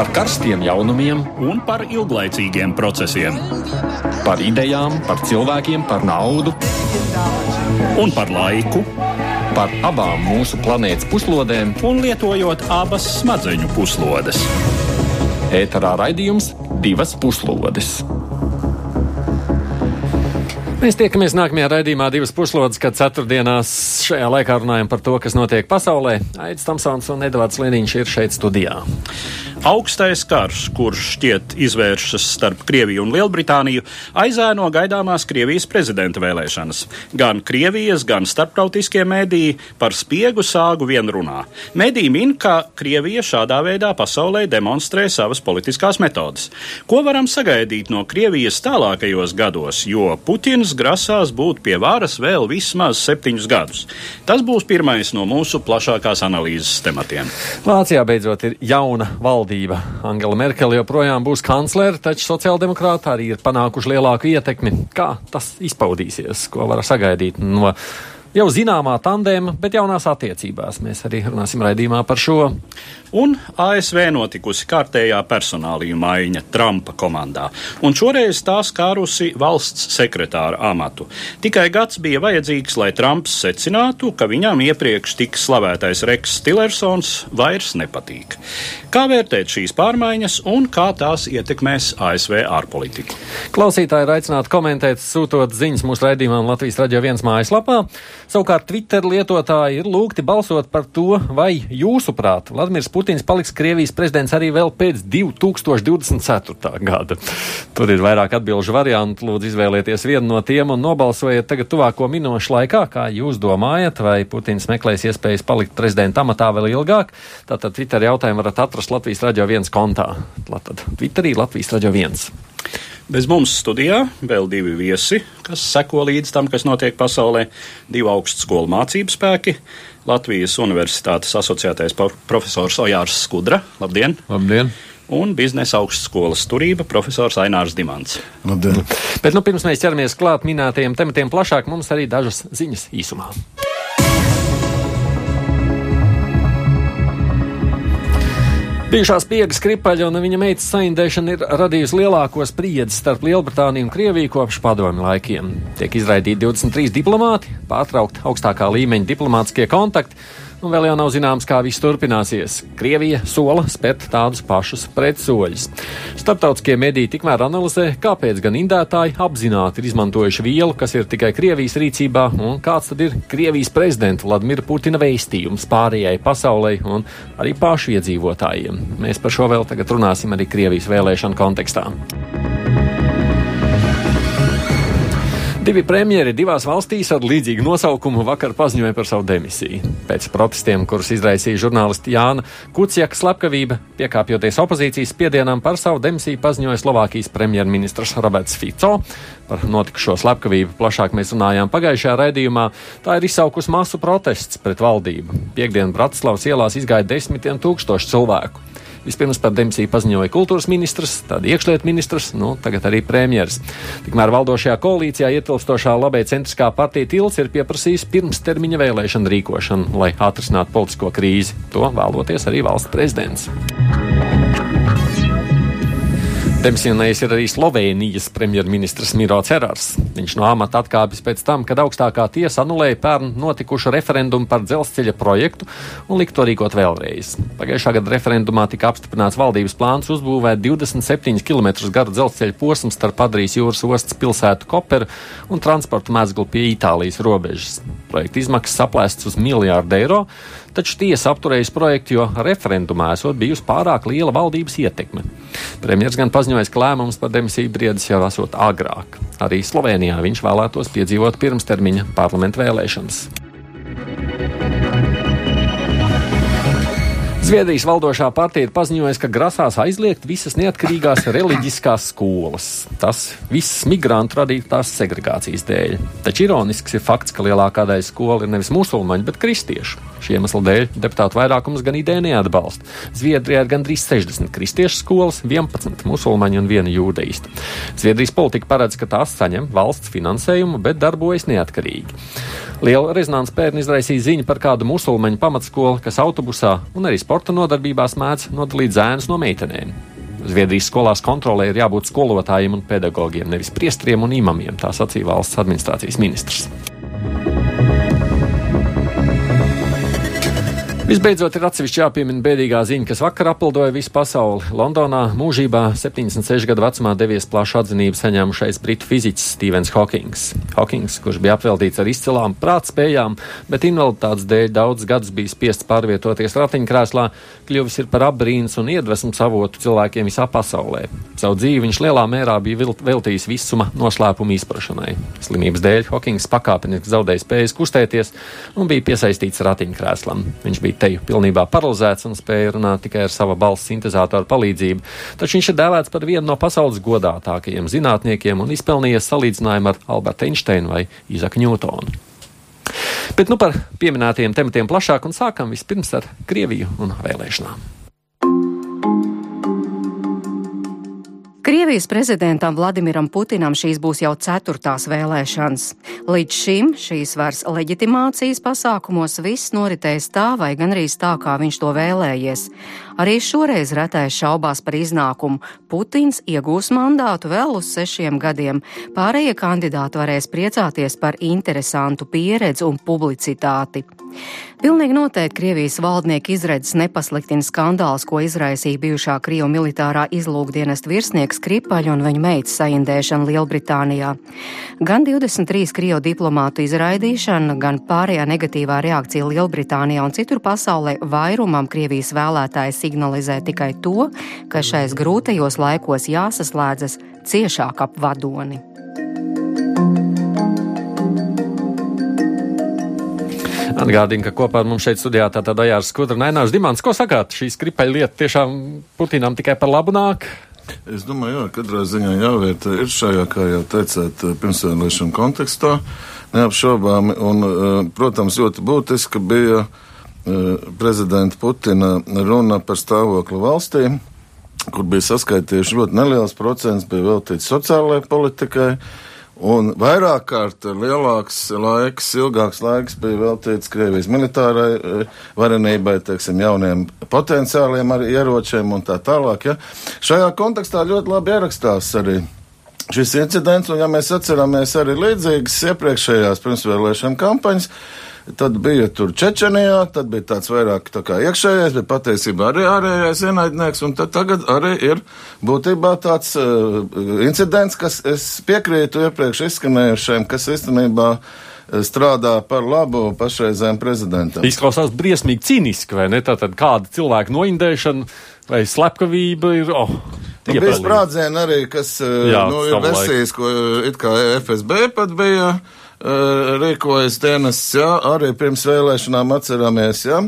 par karstiem jaunumiem, un par ilglaicīgiem procesiem. par idejām, par cilvēkiem, par naudu, Un par laiku, par abām mūsu planētas puslodēm. un lietojot abas smadzeņu puslodes. Ēterā raidījums divas puslodes. Mēs tiekamies nākamajā raidījumā divas puslodes, kad ceturtdienās šajā laikā runājam par to, kas notiek pasaulē. Aits Tamsons un Edvards Liniņš ir šeit studijā. Augstais karš, kurš šķiet izvēršas starp Krieviju un Lielbritāniju, aizēno gaidāmās Krievijas prezidenta vēlēšanas. Gan Krievijas, gan starptautiskie mēdīji par spiegu sāgu vien runā. Mēdīji min, ka Krievija šādā veidā pasaulē demonstrē savas politiskās metodas. Ko varam sagaidīt no Krievijas tālākajos gados, jo Putins grasās būt pie varas vēl vismaz septiņus gadus? Tas būs pirmais no mūsu plašākās analīzes tematiem. Vācijā beidzot ir jauna valdība. Angela Merkele joprojām būs kanclere, taču sociāldemokrāti arī ir panākuši lielāku ietekmi. Kā tas izpaudīsies, ko var sagaidīt no jau zināmā tandēma, bet jaunās attiecībās? Mēs arī runāsim raidījumā par šo. Un ASV notikusi kārtējā personālija maiņa Trumpa komandā, un šoreiz tā skārusi valsts sekretāra amatu. Tikai gads bija vajadzīgs, lai Trumps secinātu, ka viņam iepriekš tik slavētais Reks Tillersons vairs nepatīk. Kā vērtēt šīs pārmaiņas un kā tās ietekmēs ASV ārpolitiku? Klausītāji ir aicināti komentēt, sūtot ziņas mūsu raidījumam Latvijas radio viens mājaslapā. Savukārt Twitter lietotāji ir lūgti balsot par to, vai jūsuprāt Vladimirs Putins paliks Krievijas prezidents arī vēl pēc 2024. gada. Tur ir vairāk atbilžu variantu, lūdzu izvēlieties vienu no tiem un nobalsojiet tagad tuvāko minūšu laikā, kā jūs domājat, vai Putins meklēs iespējas palikt prezidenta amatā vēl ilgāk. Tātad Twitter jautājumu varat atrast Latvijas radio viens kontā. Tātad Twitterī Latvijas radio viens. Bez mums studijā vēl divi viesi, kas seko līdz tam, kas notiek pasaulē. Divi augstskolu mācību spēki. Latvijas Universitātes asociētais profesors Ojārs Skudra. Labdien! Labdien! Un biznesa augstskolas turība profesors Ainārs Dimants. Labdien! Bet nu, pirms mēs ķeramies klāt minētajiem tematiem plašāk, mums arī dažas ziņas īsumā. Bijušā spiega skripaļa un viņa meitas saindēšana ir radījusi lielāko spriedzi starp Lielbritāniju un Krieviju kopš padomju laikiem. Tiek izraidīti 23 diplomāti, pārtraukt augstākā līmeņa diplomātiskie kontakti, un vēl jau nav zināms, kā viss turpināsies. Krievija sola spērt tādus pašus pretsoļus. Startautiskie mediji tikmēr analizē, kāpēc gan indētāji apzināti ir izmantojuši vielu, kas ir tikai Krievijas rīcībā, un kāds tad ir Krievijas prezidenta Vladimira Putina vēstījums pārējai pasaulē un arī pašu iedzīvotājiem. Mēs par šo vēl tagad runāsim arī Krievijas vēlēšanu kontekstā. Divi premjeri divās valstīs ar līdzīgu nosaukumu vakar paziņoja par savu demisiju. Pēc protestiem, kurus izraisīja žurnālisti Jāna Kuciaka slepkavība, piekāpjoties opozīcijas spiedienam par savu demisiju, paziņoja Slovākijas premjerministrs Roberts Fico. Par notikušo slepkavību plašāk mēs runājām pagājušajā raidījumā. Tā ir izsaukusi masu protests pret valdību. Piektdien Bratislavas ielās izgāja desmitiem tūkstošu cilvēku. Vispirms par demisiju paziņoja kultūras ministrs, tad iekšlietu ministrs, nu, tagad arī premjeras. Tikmēr valdošajā koalīcijā ietilpstošā labē centriskā partija Tilts ir pieprasījusi pirmstermiņa vēlēšanu rīkošanu, lai atrisinātu politisko krīzi. To vēloties arī valsts prezidents. Demisionējis ir arī Slovenijas premjerministrs Miro Cerars. Viņš no amata atkāpjas pēc tam, kad augstākā tiesa anulēja pērn notikušu referendumu par dzelzceļa projektu un lika to rīkot vēlreiz. Pagājušā gada referendumā tika apstiprināts valdības plāns uzbūvēt 27 km garu dzelzceļa posmu starp Adrijas jūras ostas pilsētu Koperu un transporta mezglu pie Itālijas robežas. Projekta izmaksas aplēstas uz miljārdu eiro, taču tiesa apturējusi projektu, jo referendumā esot bijusi pārāk liela valdības ietekme. Premjerministrs gan paziņojis, ka lēmums par demisiju briedis jau esot agrāk. Arī Slovenijā viņš vēlētos piedzīvot pirmstermiņa parlamentu vēlēšanas. Zviedrijas valdošā partija ir paziņojusi, ka grasās aizliegt visas neatkarīgās reliģiskās skolas. Tas viss migrantu radītās segregācijas dēļ. Taču ironisks ir fakts, ka lielākā daļa skolu ir nevis musulmaņu, bet kristiešu. Šī iemesla dēļ deputātu vairākums gan ideju neatbalsta. Zviedrijā ir gandrīz 60 kristiešu skolas, 11 musulmaņu un 1 jūdeista. Zviedrijas politika paredz, ka tās saņem valsts finansējumu, bet darbojas neatkarīgi. Liela rezonanses pērn izraisīja ziņa par kādu musulmaņu pamatskolu, kas autobusā un arī sporta nodarbībās mēdz nodalīt zēnus no meitenēm. Zviedrijas skolās kontrolē ir jābūt skolotājiem un pedagogiem, nevis priestriem un imamiem, tā sacīja valsts administrācijas ministrs. Visbeidzot, ir atsevišķi jāpiemina bēdīgā ziņa, kas vakar apeldoja visu pasauli. Londonā mūžībā 76 gadu vecumā devies plašu atzinību saņēmušais britu fiziķis Stevens Hawkings. Hawkings, kurš bija apveltīts ar izcilām prātspējām, bet invaliditātes dēļ daudz gadus bija spiests pārvietoties ratiņkrēslā, kļuvis ir par apbrīnas un iedvesmas avotu cilvēkiem visā pasaulē. Savu dzīvi viņš lielā mērā bija veltījis visuma noslēpuma izprašanai. Slimības dēļ Hawkings pakāpeniski zaudēja spējas kustēties un bija piesaistīts ratiņkrēslam. Viņš bija teju pilnībā paralizēts un spēja runāt tikai ar sava balss sintēzātoru palīdzību, taču viņš ir dēvēts par vienu no pasaules godātākajiem zinātniekiem un izpelnījies salīdzinājumu ar Albertu Einsteinu vai Izaku Ņūtonu. Bet nu par pieminētajiem tematiem plašāk un sākam vispirms ar Krieviju un vēlēšanām. Krievijas prezidentam Vladimiram Putinam šīs būs jau ceturtās vēlēšanas. Līdz šim šīs vairs leģitimācijas pasākumos viss noritējis tā vai gan arī tā, kā viņš to vēlējies. Arī šoreiz retais šaubās par iznākumu. Putins iegūs mandātu vēl uz sešiem gadiem. Pārējie kandidāti varēs priecāties par interesantu pieredzi un publicitāti. Pilnīgi noteikti Krievijas valdnieku izredzes nepasliktina skandāls, ko izraisīja bijušā Krievu militārā izlūkdienesta virsnieks Kripaļa un viņa meitas saindēšana Lielbritānijā. Gan 23 Krievu diplomātu izraidīšana, gan pārējā negatīvā reakcija Lielbritānijā un citur pasaulē vairumam Krievijas vēlētāji signalizē tikai to, ka šais grūtajos laikos jāsaslēdzas ciešāk ap vadoni. Atgādinu, ka kopā ar mums šeit studijā tātad Dajārs Skudra un Ainārs Dimants. Ko sakāt? Šī skripaļa lieta tiešām Putinam tikai par labu nāk? Es domāju, jā, katrā ziņā jāvērtē ir šajā, kā jau teicāt, pirmsvēlēšana kontekstā neapšaubāmi. Un, eh, protams, ļoti būtiski bija eh, prezidenta Putina runa par stāvokli valstī, kur bija saskaitījuši ļoti neliels procents, bija veltīts sociālajai politikai. Un vairāk kārt lielāks laiks, ilgāks laiks bija veltīts Krievijas militārai eh, varenībai, teiksim, jauniem potenciāliem ieročiem un tā tālāk. Ja. Šajā kontekstā ļoti labi ierakstās arī šis incidents, un ja mēs atceramies arī līdzīgas iepriekšējās pirmsvēlēšana kampaņas, Tad bija tur Čečenijā, tad bija tāds vairāk tā kā iekšējais, bet patiesībā arī ārējais ienaidnieks, un tad tagad arī ir būtībā tāds uh, incidents, kas es piekrītu iepriekš izskanējušiem, kas īstenībā uh, strādā par labu pašreizējiem prezidentam. Izklausās briesmīgi cīniski, vai ne? Tātad kāda cilvēka noindēšana vai slepkavība ir. Oh. Nu, bija sprādzieni arī, kas uh, Jā, nu, ir versijas, ko it kā FSB pat bija. Uh, Eh, rīkojas dienests, jā, arī pirms vēlēšanām atceramies, jā.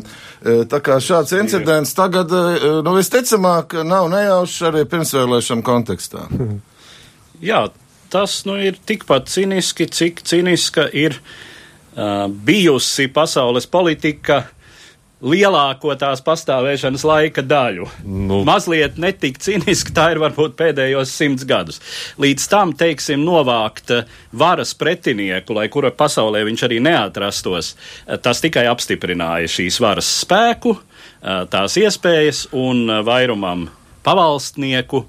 Tā kā šāds incidents tagad, nu, visticamāk, nav nejaušs arī pirmsvēlēšanu kontekstā. Jā, tas, nu, ir tikpat ciniski, cik ciniska ir uh, bijusi pasaules politika uh, lielāko tās pastāvēšanas laika daļu. Nu. Mazliet netik ciniski, tā ir varbūt pēdējos simts gadus. Līdz tam, teiksim, novākt eh, varas pretinieku, lai kura pasaulē viņš arī neatrastos, eh, tas tikai apstiprināja šīs varas spēku, eh, tās iespējas un vairumam pavalstnieku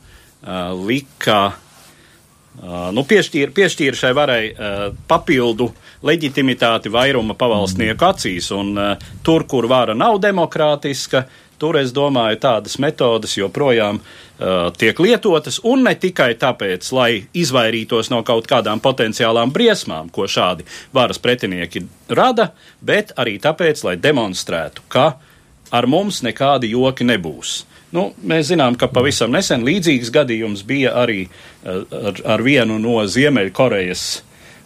lika nu, piešķīra, piešķīra šai varai uh, papildu leģitimitāti vairuma pavalstnieku acīs, un uh, tur, kur vara nav demokrātiska, tur, es domāju, tādas metodas joprojām uh, tiek lietotas, un ne tikai tāpēc, lai izvairītos no kaut kādām potenciālām briesmām, ko šādi varas pretinieki rada, bet arī tāpēc, lai demonstrētu, ka ar mums nekādi joki nebūs. Nu, mēs zinām, ka pavisam nesen līdzīgs gadījums bija arī eh, ar, ar vienu no Ziemeļkorejas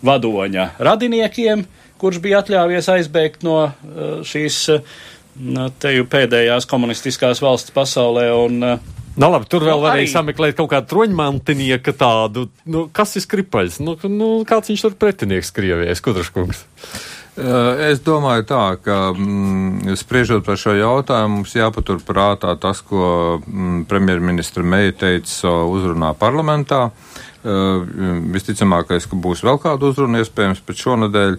vadoņa radiniekiem, kurš bija atļāvies aizbēgt no eh, šīs no teju pēdējās komunistiskās valsts pasaulē. Un, eh, Nu, labi, tur vēl nu, varēja arī... sameklēt kaut kādu troņmantinieka tādu. Nu, kas ir skripaļs? Nu, nu, kāds viņš tur pretinieks Krievijai, Skudraškungs? Eh, es domāju tā, ka mm, spriežot par šo jautājumu, mums jāpatur prātā tas, ko mm, premjerministra Meija teica uzrunā parlamentā. Uh, visticamākais, ka būs vēl kāda uzruna iespējams pēc šonadēļ.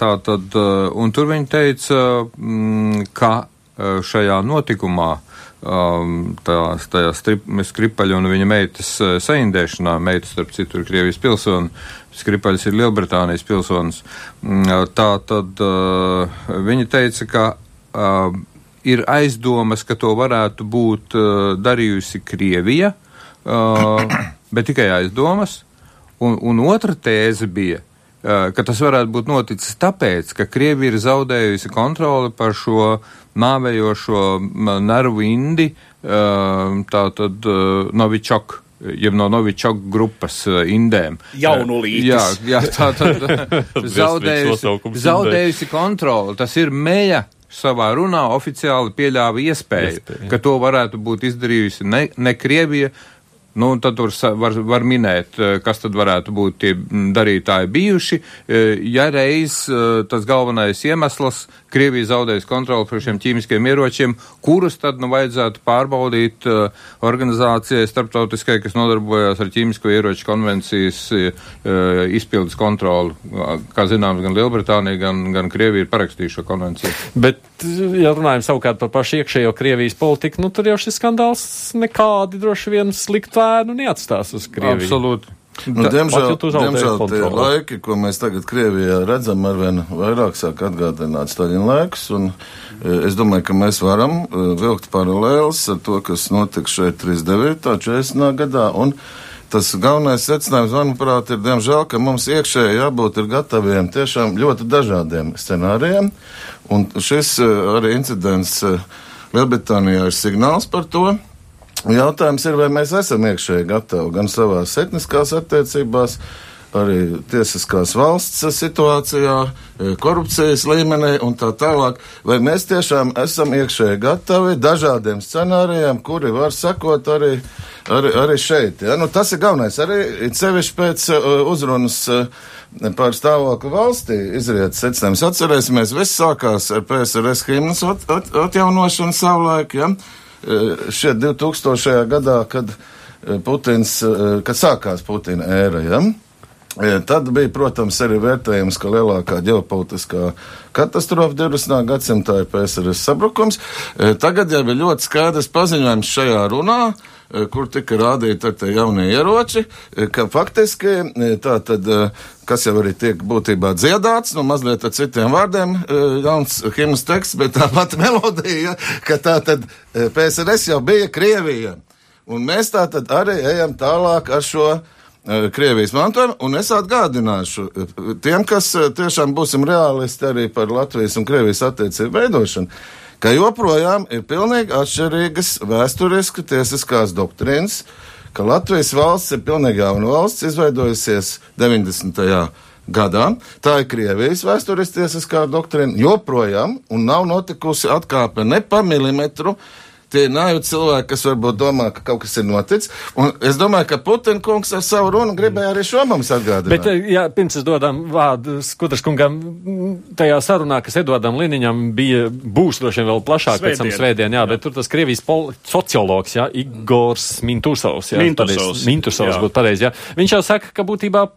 Tā tad, un tur viņi teica, mm, ka šajā notikumā um, tās, tajā strip, skripaļa un viņa meitas uh, saindēšanā, meitas, starp citu, ir Krievijas pilsoni, skripaļas ir Lielbritānijas pilsonis. Mm, tā tad uh, viņa teica, ka uh, ir aizdomas, ka to varētu būt darījusi Krievija, bet tikai aizdomas. Un, un otra tēze bija, ka tas varētu būt noticis tāpēc, ka Krievija ir zaudējusi kontroli par šo nāvējošo nervu indi, tātad Novičok jeb no Novičok grupas indēm. Jaunu līdzi. Jā, jā, tā tad zaudējusi, zaudējusi kontroli. Tas ir meja savā runā oficiāli pieļāva iespēju, Iespēja. ka to varētu būt izdarījusi ne, ne Krievija, Nu, tad tur var, var minēt, eh, kas tad varētu būt tie darītāji bijuši. Eh, ja reiz eh, tas galvenais iemesls Krievija zaudējas kontroli par šiem ķīmiskiem ieročiem, kurus tad nu vajadzētu pārbaudīt organizācijai starptautiskai, kas nodarbojas ar ķīmisko ieroču konvencijas izpildes kontroli. Kā zināms, gan Lielbritānija, gan, gan Krievija ir parakstījuši šo konvenciju. Bet, ja runājam savukārt par pašu iekšējo Krievijas politiku, nu tur jau šis skandāls nekādi droši vien sliktu ēnu neatstās uz Krieviju. Absolūti. Nu, diemžēl diemžēl tie laiki, ko mēs tagad Krievijā redzam, arvien vairāk sāk atgādināt Staļina laikus. Un, e, es domāju, ka mēs varam e, vilkt paralēlis ar to, kas notika šeit 39. 40. gadā. Un, Tas galvenais secinājums, manuprāt, ir, diemžēl, ka mums iekšēji jābūt gataviem tiešām ļoti dažādiem scenārijiem. Un šis e, arī incidents Lielbritānijā ir signāls par to. Jautājums ir, vai mēs esam iekšēji gatavi gan savās etniskās attiecībās, arī tiesiskās valsts situācijā, e, korupcijas līmenī un tā tālāk. Vai mēs tiešām esam iekšēji gatavi dažādiem scenārijiem, kuri var sekot arī, arī, arī šeit? Ja? Nu, tas ir galvenais. Arī sevišķi pēc uh, uzrunas uh, par stāvokli valstī izriet secinājums. Atcerēsimies, viss sākās ar PSRS himnas at, at, atjaunošanu savulaik. Ja? Šie 2000. gadā, kad Putins, kad sākās Putina ēra, ja? Tad bija, protams, arī vērtējums, ka lielākā ģeopolitiskā katastrofa 20. gadsimtā ir PSRS sabrukums. Tagad jau ir ļoti skaidrs paziņojums šajā runā, kur tika rādīti ar tie jaunie ieroči, ka faktiski tā tad, kas jau arī tiek būtībā dziedāts, nu mazliet ar citiem vārdiem, jauns himnas teksts, bet tā pati melodija, ka tā tad PSRS jau bija Krievija. Un mēs tā tad arī ejam tālāk ar šo Eh, Krievijas mantojumu, un es atgādināšu eh, tiem, kas eh, tiešām būsim realisti arī par Latvijas un Krievijas attiecību veidošanu, ka joprojām ir pilnīgi atšķirīgas vēsturiski tiesiskās doktrīnas, ka Latvijas valsts ir pilnīgi jauna valsts, izveidojusies 90. gadā. Tā ir Krievijas vēsturiski tiesiskā doktrīna joprojām, un nav notikusi atkāpe ne pa milimetru Tie ir naivi cilvēki, kas varbūt domā, ka kaut kas ir noticis. Un es domāju, ka Putina kungs ar savu runu gribēja arī šo mums atgādināt. Bet, eh, jā, pirms es dodam vārdu Skudras kungam, tajā sarunā, kas Edvardam Liniņam bija, būs droši vien vēl plašāk Svētdien. pēc tam svētdien, jā, jā. bet tur tas Krievijas sociologs, jā, Igors Mintusovs, jā, Mintusovs, Mintusovs būtu pareizi, jā. Viņš jau saka, ka būtībā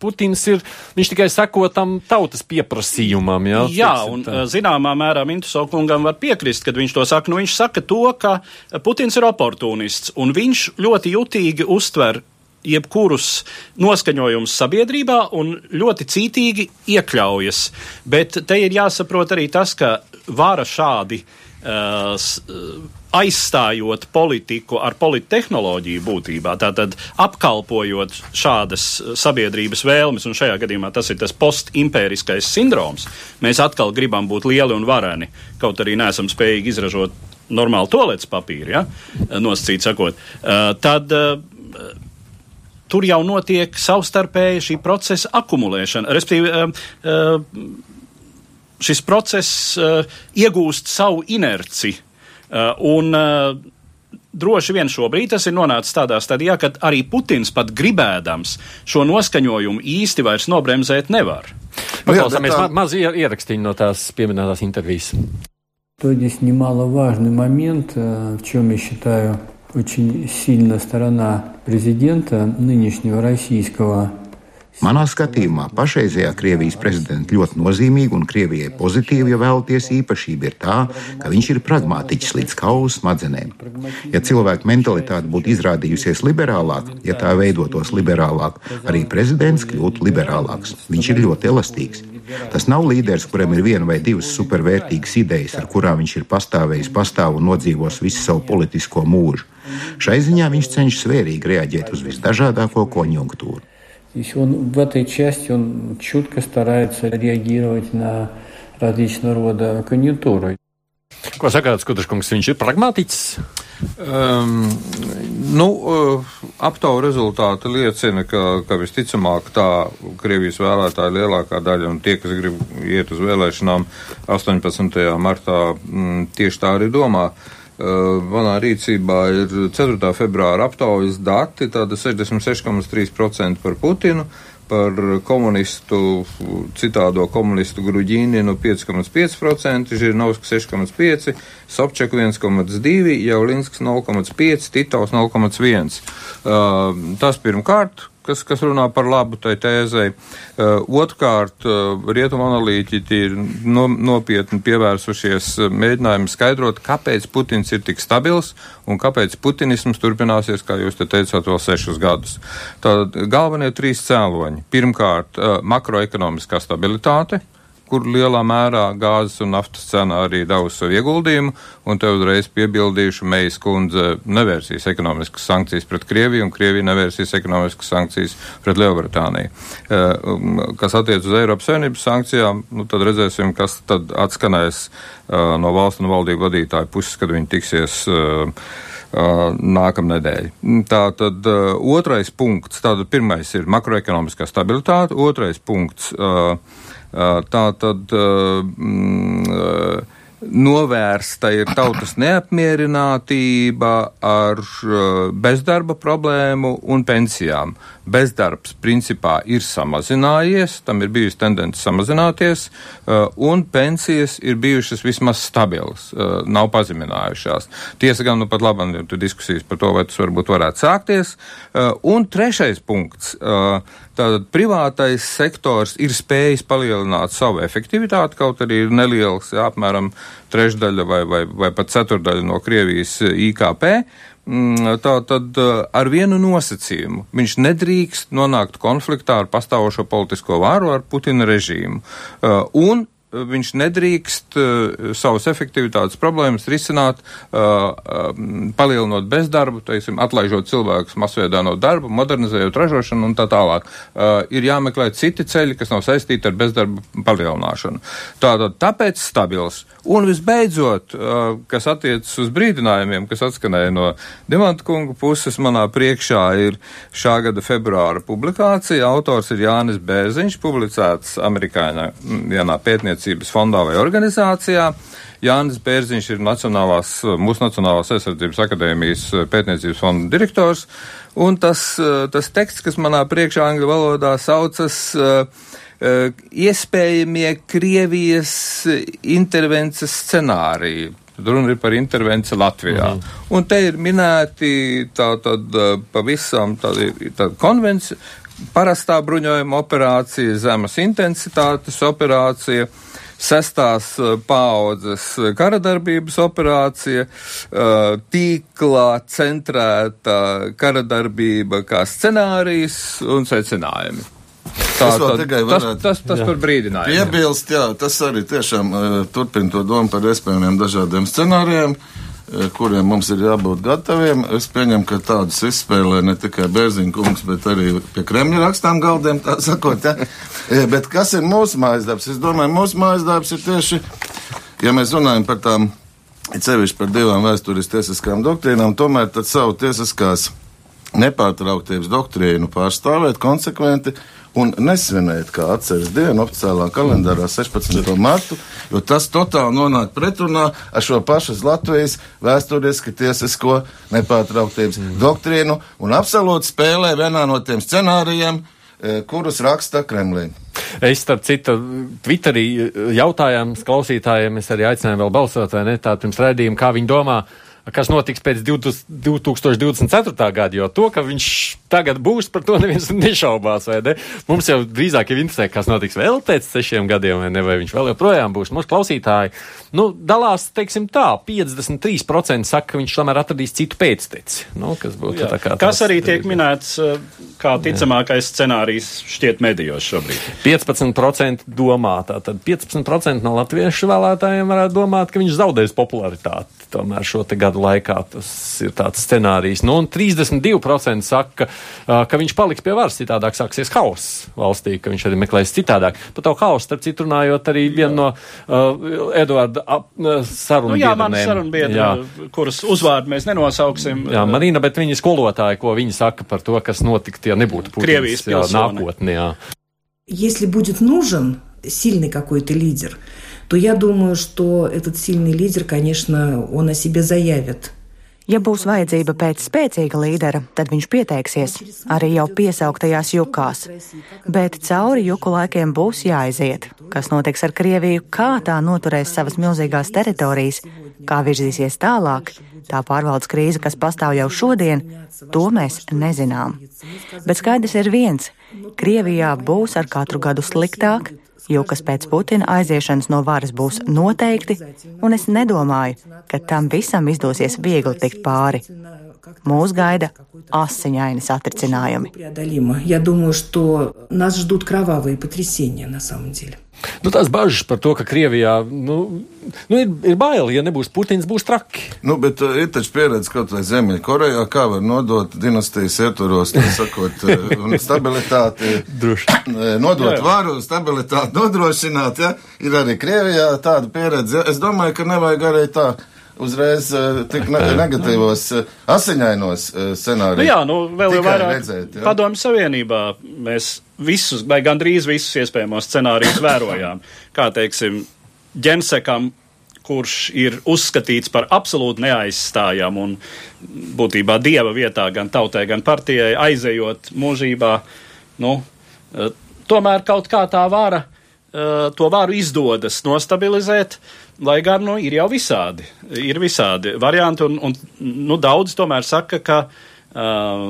Putins ir, viņš tikai seko tam tautas pieprasījumam. Jā, jā un tā. zināmā mērā Mintuso kungam var piekrist, kad viņš to saka. Nu, viņš saka to, ka Putins ir oportunists, un viņš ļoti jutīgi uztver jebkurus noskaņojumus sabiedrībā un ļoti cītīgi iekļaujas. Bet te ir jāsaprot arī tas, ka vara šādi uh, aizstājot politiku ar polittehnoloģiju būtībā, tātad apkalpojot šādas sabiedrības vēlmes, un šajā gadījumā tas ir tas postimpēriskais sindroms. Mēs atkal gribam būt lieli un vareni, kaut arī neesam spējīgi izražot normālu toaletes papīru, ja? nosacīt sakot. Uh, tad uh, tur jau notiek savstarpēji šī procesa akumulēšana. Respektīvi, šis process iegūst savu inerci un uh, droši vien šobrīd tas ir nonācis tādā stadijā, kad arī Putins pat gribēdams šo noskaņojumu īsti vairs nobremzēt nevar. Paklausāmies tā... ma maz ierakstīņu no tās pieminētās интервьюs. То здесь немаловажный момент, э, в чем я считаю очень сильная сторона президента нынешнего российского Manā skatījumā pašreizējā Krievijas prezidenta ļoti nozīmīga un Krievijai pozitīva, ja vēlaties, īpašība ir tā, ka viņš ir pragmātiķis līdz kaulu smadzenēm. Ja cilvēku mentalitāte būtu izrādījusies liberālāka, ja tā veidotos liberālāk, arī prezidents kļūtu liberālāks. Viņš ir ļoti elastīgs. Tas nav līderis, kuram ir viena vai divas supervērtīgas idejas, ar kurām viņš ir pastāvējis, pastāv un nodzīvos visu savu politisko mūžu. Šai ziņā viņš cenšas svērīgi reaģēt uz visdažādāko konjunktūru. То есть он в этой части он чутко старается реагировать на различного рода конъюнктуры. Ko sakāt, Skudraškungs, viņš ir pragmātiķis? Um, nu, uh, aptaujas rezultāti liecina, ka, ka visticamāk tā Krievijas vēlētāja lielākā daļa un tie, kas grib iet uz vēlēšanām 18. martā, m, tieši tā arī domā. Uh, manā rīcībā ir 4. februāra aptaujas dati, tāda 66,3% par Putinu, par komunistu, citādo komunistu Gruģīninu 5,5%, Žirnovska 6,5%, Sobčak 1,2%, Jaulinskis 0,5%, Titovs 0,1%. Uh, tas pirmkārt, kas, kas runā par labu tai tēzei. Uh, Otrkārt, uh, rietumu analītiķi ir no, nopietni pievērsušies uh, mēģinājumu skaidrot, kāpēc Putins ir tik stabils un kāpēc putinisms turpināsies, kā jūs te teicāt, vēl sešus gadus. Tātad galvenie trīs cēloņi. Pirmkārt, makroekonomiskā stabilitāte kur lielā mērā gāzes un naftas cena arī devusi savu ieguldījumu, un te uzreiz piebildīšu, Meijas kundze nevērsīs ekonomiskas sankcijas pret Krieviju, un Krievija nevērsīs ekonomiskas sankcijas pret Lielbritāniju. Uh, kas attiec uz Eiropas Savienības sankcijām, nu, tad redzēsim, kas tad atskanēs uh, no valstu un valdību vadītāju puses, kad viņi tiksies Uh, nākamnedēļ. Tā tad uh, otrais punkts, tātad pirmais ir makroekonomiskā stabilitāte, otrais punkts uh, Tā tad mm, novērsta ir tautas neapmierinātība ar bezdarba problēmu un pensijām bezdarbs principā ir samazinājies, tam ir bijusi tendence samazināties, uh, un pensijas ir bijušas vismaz stabilas, uh, nav pazeminājušās. Tiesa gan nu pat labam ir diskusijas par to, vai tas varbūt varētu sākties. Uh, un trešais punkts. Tātad privātais sektors ir spējis palielināt savu efektivitāti, kaut arī ir neliels, jā, apmēram trešdaļa vai, vai, vai pat ceturdaļa no Krievijas IKP. Mm, tā tad eh, ar vienu nosacījumu. Viņš nedrīkst nonākt konfliktā ar pastāvošo politisko varu, ar Putina režīmu. Eh, un viņš nedrīkst uh, savas efektivitātes problēmas risināt, uh, uh, palielinot bezdarbu, teiksim, atlaižot cilvēkus masveidā no darba, modernizējot ražošanu un tā tālāk. Uh, ir jāmeklē citi ceļi, kas nav saistīti ar bezdarba palielināšanu. Tātad, tāpēc stabils. Un visbeidzot, uh, kas attiecas uz brīdinājumiem, kas atskanēja no Dimanta kunga puses, manā priekšā ir šā gada februāra publikācija. Autors ir Jānis Bērziņš, publicēts amerikāņā pētniecībā pētniecības fondā vai organizācijā. Jānis Bērziņš ir Nacionālās, mūsu Nacionālās aizsardzības akadēmijas pētniecības fonda direktors, un tas, tas teksts, kas manā priekšā angļu valodā saucas uh, iespējamie Krievijas intervences scenāriji. Runa ir par intervenciju Latvijā. Mm. Un te ir minēti tā tad pavisam tādi, tādi konvenci, parastā bruņojuma operācija, zemes intensitātes operācija, sestās eh, paaudzes karadarbības operācija, eh, tīklā centrēta karadarbība kā scenārijs un secinājumi. Tā, tā, tas, tas, tas par brīdinājumu. Piebilst, jā, tas arī tiešām uh, turpina to domu par iespējamiem dažādiem scenārijiem. Uh, Eh, kuriem mums ir jābūt gataviem. Es pieņemu, ka tādus izspēlē ne tikai Bērziņa kungs, bet arī pie Kremļa rakstām galdiem, tā sakot. Ja? Eh, bet kas ir mūsu mājas darbs? Es domāju, mūsu mājas darbs ir tieši, ja mēs runājam par tām, cevišķi par divām vēstures tiesiskām doktrīnām, tomēr tad savu tiesiskās nepārtrauktības doktrīnu pārstāvēt konsekventi un nesvinēt kā atceres dienu oficiālā kalendārā 16. martu, jo tas totāli nonāk pretrunā ar šo pašu Latvijas vēsturiski tiesisko nepārtrauktības mm. doktrīnu un absolūti spēlē vienā no tiem scenārijiem, eh, kurus raksta Kremlī. Es, starp citu, Twitterī jautājām klausītājiem, es arī aicināju vēl balsot, vai ne, tā pirms redzījuma, kā viņi domā, kas notiks pēc 2024. gada, jo to, ka viņš tagad būs, par to neviens nešaubās, ne? Mums jau drīzāk ir interesē, kas notiks vēl pēc sešiem gadiem, vai ne, vai viņš vēl joprojām būs. Mūsu klausītāji, nu, dalās, teiksim tā, 53% saka, ka viņš tomēr atradīs citu pēcteci. Nu, kas būtu Jā. tā kā. Kas arī tiek minēts eh, kā ticamākais scenārijs šķiet medijos šobrīd? 15% domā, tātad 15% no latviešu vēlētājiem varētu domāt, ka viņš zaudēs popularitāti tomēr šo gadu laikā. Tas ir tāds scenārijs. Nu, un 32% saka, ka viņš paliks pie varas, citādāk sāksies hauss valstī, ka viņš arī meklēs citādāk. Par to hausu, starp citu, runājot arī viena no uh, Eduarda uh, sarunu nu, jā, biedriem. Sarunbiedra, kuras uzvārdu mēs nenosauksim. Jā, Marina, bet viņa skolotāja, ko viņa saka par to, kas notiktu, ja nebūtu Putins Krievijas jā, nākotnē. Если будет нужен сильный какой-то лидер, то я думаю, что этот сильный лидер, конечно, он о себе заявит. Ja būs vajadzība pēc spēcīga līdera, tad viņš pieteiksies arī jau piesauktajās jukās. Bet cauri juku laikiem būs jāaiziet. Kas notiks ar Krieviju, kā tā noturēs savas milzīgās teritorijas, kā virzīsies tālāk, tā pārvaldes krīze, kas pastāv jau šodien, to mēs nezinām. Bet skaidrs ir viens - Krievijā būs ar katru gadu sliktāk, jo kas pēc Putina aiziešanas no varas būs noteikti, un es nedomāju, ka tam visam izdosies viegli tikt pāri mūs gaida asiņaini satricinājumi. Nu, tās bažas par to, ka Krievijā nu, nu, ir, ir bail, ja nebūs Putins, būs traki. Nu, bet uh, ir taču pieredze kaut vai Ziemeļkorejā, kā var nodot dinastijas ietvaros, tā sakot, uh, stabilitāti, uh, nodot jā, jā. varu, stabilitāti nodrošināt. Ja? Ir arī Krievijā tāda pieredze. Es domāju, ka nevajag arī tā uzreiz uh, tik ne negatīvos, uh, asiņainos scenārijos. Nu jā, nu vēl jau vairāk redzēt, ja? padomju savienībā mēs visus, vai gandrīz visus iespējamos scenārijus vērojām. Kā teiksim, ģensekam, kurš ir uzskatīts par absolūti neaizstājamu un būtībā dieva vietā gan tautai, gan partijai, aizejot mūžībā, nu, tomēr kaut kā tā vara, to varu izdodas nostabilizēt, lai gan, nu, ir jau visādi, ir visādi varianti, un, un nu, daudz tomēr saka, ka uh,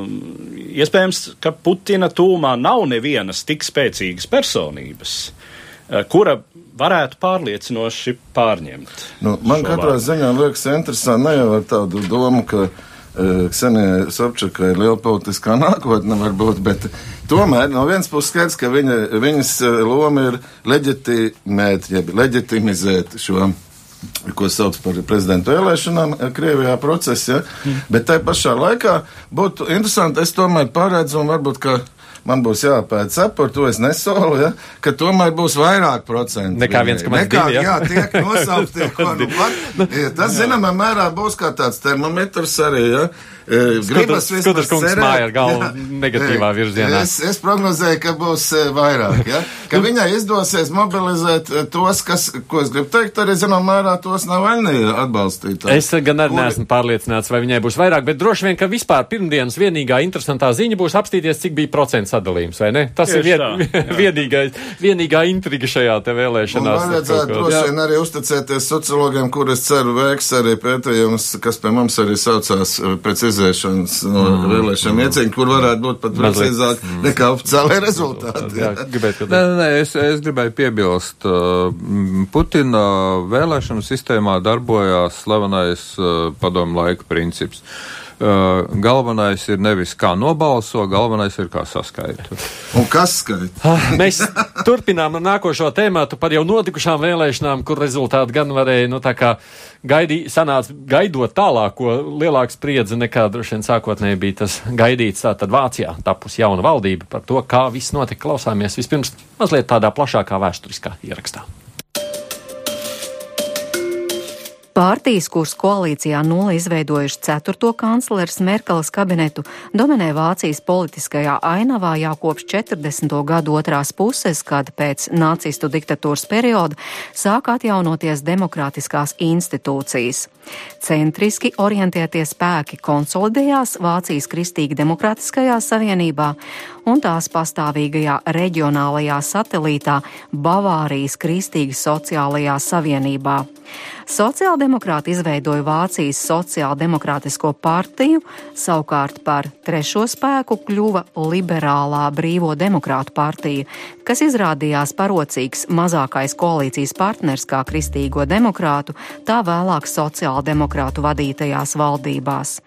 iespējams, ka Putina tūmā nav nevienas tik spēcīgas personības, uh, kura varētu pārliecinoši pārņemt. Nu, man katrā vārdu. ziņā liekas interesanti ne jau ar tādu domu, ka uh, Ksenija Sobčakai ir liela politiskā nākotne varbūt, bet tomēr no vienas puses skaidrs, ka viņa, viņas loma ir leģitimēt, jeb leģitimizēt šo ko sauc par prezidentu vēlēšanām Krievijā procesā, ja? mm. bet tai pašā laikā būtu interesanti, es tomēr paredzu, un varbūt, ka man būs jāpēc par to es nesolu, ja, ka tomēr būs vairāk procentu. Nekā 1,2. Ja? Jā, tiek nosauktie, ko nu pat. Ja, tas, zināmā mērā, būs kā tāds termometrs arī, ja. Gribas vispār māja ar galvu negatīvā virzienā. Es, es prognozēju, ka būs vairāk, ja? ka viņai izdosies mobilizēt tos, kas, ko es gribu teikt, arī zinām mērā tos nav vainīgi atbalstīt. Es gan arī neesmu pārliecināts, vai viņai būs vairāk, bet droši vien, ka vispār pirmdienas vienīgā interesantā ziņa būs apstīties, cik bija procentu sadalījums, vai ne? Tas Tieši ir vien, tā, vienīgais, vienīgā intriga šajā te vēlēšanās. Un vajadzētu droši vien arī uzticēties sociologiem, kur es ceru veiks arī pētījums, kas pie mums arī saucās pēc izvēršanas no mm. vēlēšanām iecīņu, kur varētu būt pat precīzāk mm. nekā oficiālai rezultāti. Jā, gribētu, nē, nē, es, es gribēju piebilst, uh, Putina vēlēšanu sistēmā darbojās slavenais uh, padomu laika princips. Uh, galvenais ir nevis kā nobalso, galvenais ir kā saskaita. Un kas skaita? Ah, mēs turpinām ar nākošo tēmātu par jau notikušām vēlēšanām, kur rezultāti gan varēja, nu tā kā gaidī, sanāca gaidot tālāko lielāku spriedzi nekā droši vien sākotnēji bija tas gaidīts. Tātad Vācijā tapus jauna valdība par to, kā viss notika. Klausāmies vispirms mazliet tādā plašākā vēsturiskā ierakstā. Pārtīs, kuras koalīcijā nulle izveidojuši ceturto kancleres Merkeles kabinetu, dominē Vācijas politiskajā ainavā jau kopš 40. gadu otrās puses, kad pēc nacistu diktatūras perioda sāk atjaunoties demokrātiskās institūcijas. Centriski orientētie spēki konsolidējās Vācijas Kristīgi Demokrātiskajā savienībā, un tās pastāvīgajā reģionālajā satelītā Bavārijas Kristīgas sociālajā savienībā. Sociāldemokrāti izveidoja Vācijas sociāldemokrātisko partiju, savukārt par trešo spēku kļuva liberālā brīvo demokrātu partija, kas izrādījās parocīgs mazākais koalīcijas partners kā kristīgo demokrātu, tā vēlāk sociāldemokrātu vadītajās valdībās.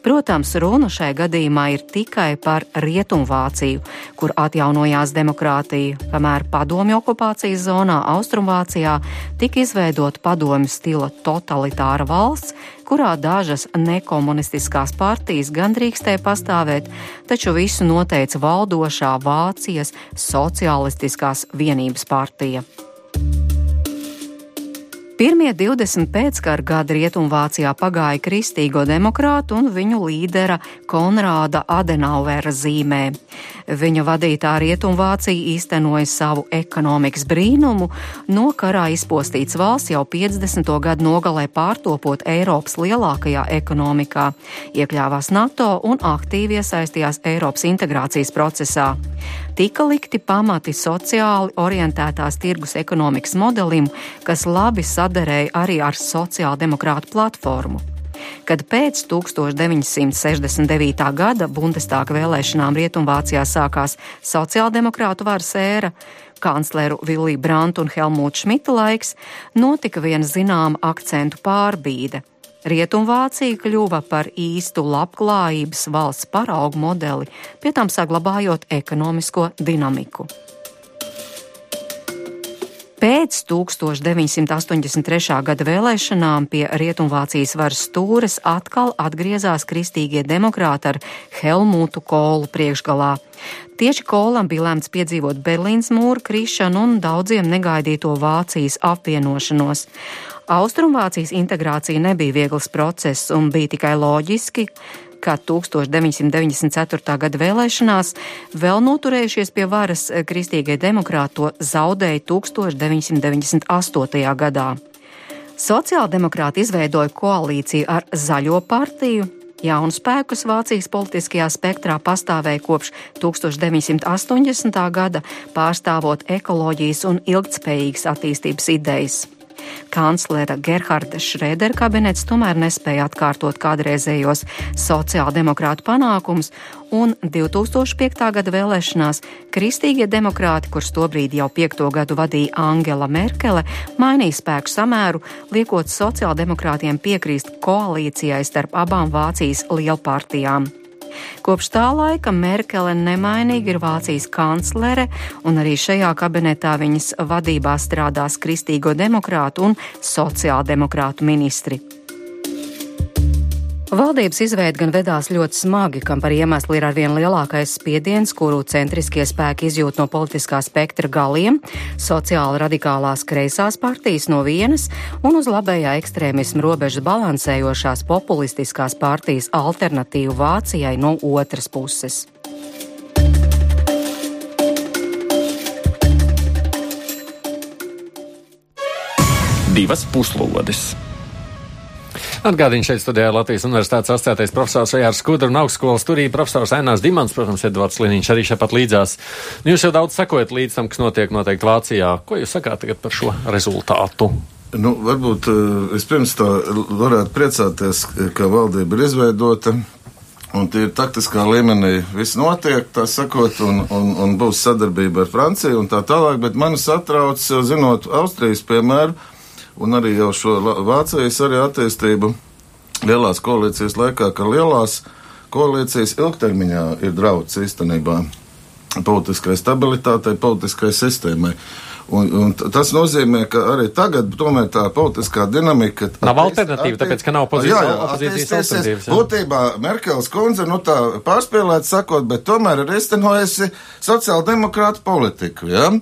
Protams, runa šai gadījumā ir tikai par Rietumvāciju, kur atjaunojās demokrātija, kamēr padomju okupācijas zonā Austrumvācijā tika izveidota padomju stila totalitāra valsts, kurā dažas nekomunistiskās partijas gan drīkstēja pastāvēt, taču visu noteica valdošā Vācijas Socialistiskās vienības partija. Pirmie 20 pēckara gadi Rietumvācijā pagāja kristīgo demokrātu un viņu līdera Konrāda Adenauvera zīmē. Viņa vadītā Rietumvācija īstenoja savu ekonomikas brīnumu, no karā izpostīts valsts jau 50. gadu nogalē pārtopot Eiropas lielākajā ekonomikā, iekļāvās NATO un aktīvi iesaistījās Eiropas integrācijas procesā. Tika likti pamati sociāli orientētās tirgus ekonomikas modelim, kas labi saderēja arī ar sociāldemokrātu platformu. Kad pēc 1969. gada Bundestāga vēlēšanām Rietumvācijā sākās sociāldemokrātu varas ēra, kancleru Viliju Brantu un Helmutu Šmita laiks, notika viena zināma akcentu pārbīde. Rietumvācija kļuva par īstu labklājības valsts paraugu modeli, pie tam saglabājot ekonomisko dinamiku. Pēc 1983. gada vēlēšanām pie Rietumvācijas varas stūres atkal atgriezās kristīgie demokrāti ar Helmutu Kolu priekšgalā. Tieši Kolam bija lēmts piedzīvot Berlīnas mūra krišanu un daudziem negaidīto Vācijas apvienošanos. Austrumvācijas integrācija nebija viegls process un bija tikai loģiski, ka 1994. gada vēlēšanās vēl noturējušies pie varas kristīgie demokrāti to zaudēja 1998. gadā. Sociāldemokrāti izveidoja koalīciju ar Zaļo partiju, Jaunu spēku, kas Vācijas politiskajā spektrā pastāvēja kopš 1980. gada, pārstāvot ekoloģijas un ilgtspējīgas attīstības idejas. Kanclera Gerharda Šrēdera kabinets tomēr nespēja atkārtot kādreizējos sociāldemokrātu panākumus, un 2005. gada vēlēšanās kristīgie demokrāti, kurš tobrīd jau piekto gadu vadīja Angela Merkele, mainīja spēku samēru, liekot sociāldemokrātiem piekrīst koalīcijai starp abām Vācijas lielpartijām. Kopš tā laika Merkele nemainīgi ir Vācijas kanclere, un arī šajā kabinetā viņas vadībā strādās kristīgo demokrātu un sociāldemokrātu ministri. Valdības izveide gan vedās ļoti smagi, kam par iemeslu ir arvien lielākais spiediens, kuru centriskie spēki izjūt no politiskā spektra galiem - sociāli radikālās kreisās partijas no vienas un uz labējā ekstrēmismu robežas balansējošās populistiskās partijas alternatīvu Vācijai no otras puses. Divas puslodes! Atgādījums šeit studijā Latvijas Universitātes asociētais profesors Ejārs Skudra un augstskolas turīja profesors Ainās Dimants, protams, Edvards Liniņš arī šeit pat līdzās. Nu, jūs jau daudz sekojat līdz tam, kas notiek noteikti Vācijā. Ko jūs sakāt tagad par šo rezultātu? Nu, varbūt eh, vispirms tā varētu priecāties, ka valdība ir izveidota. Un tie ir taktiskā līmenī viss notiek, tā sakot, un, un, un būs sadarbība ar Franciju un tā tālāk, bet mani satrauc, zinot Austrijas piemēru, un arī jau šo Vācijas arī attīstību lielās koalīcijas laikā, ka lielās koalīcijas ilgtermiņā ir drauds īstenībā politiskai stabilitātei, politiskai sistēmai. Un, un tas nozīmē, ka arī tagad tomēr tā politiskā dinamika. Nav alternatīva, tāpēc, ka nav opozīcijas, jā, jā, opozīcijas alternatīvas. Jā. Būtībā Merkels kundze, nu tā pārspīlēt sakot, bet tomēr ir iztenojusi sociāldemokrātu politiku. Ja?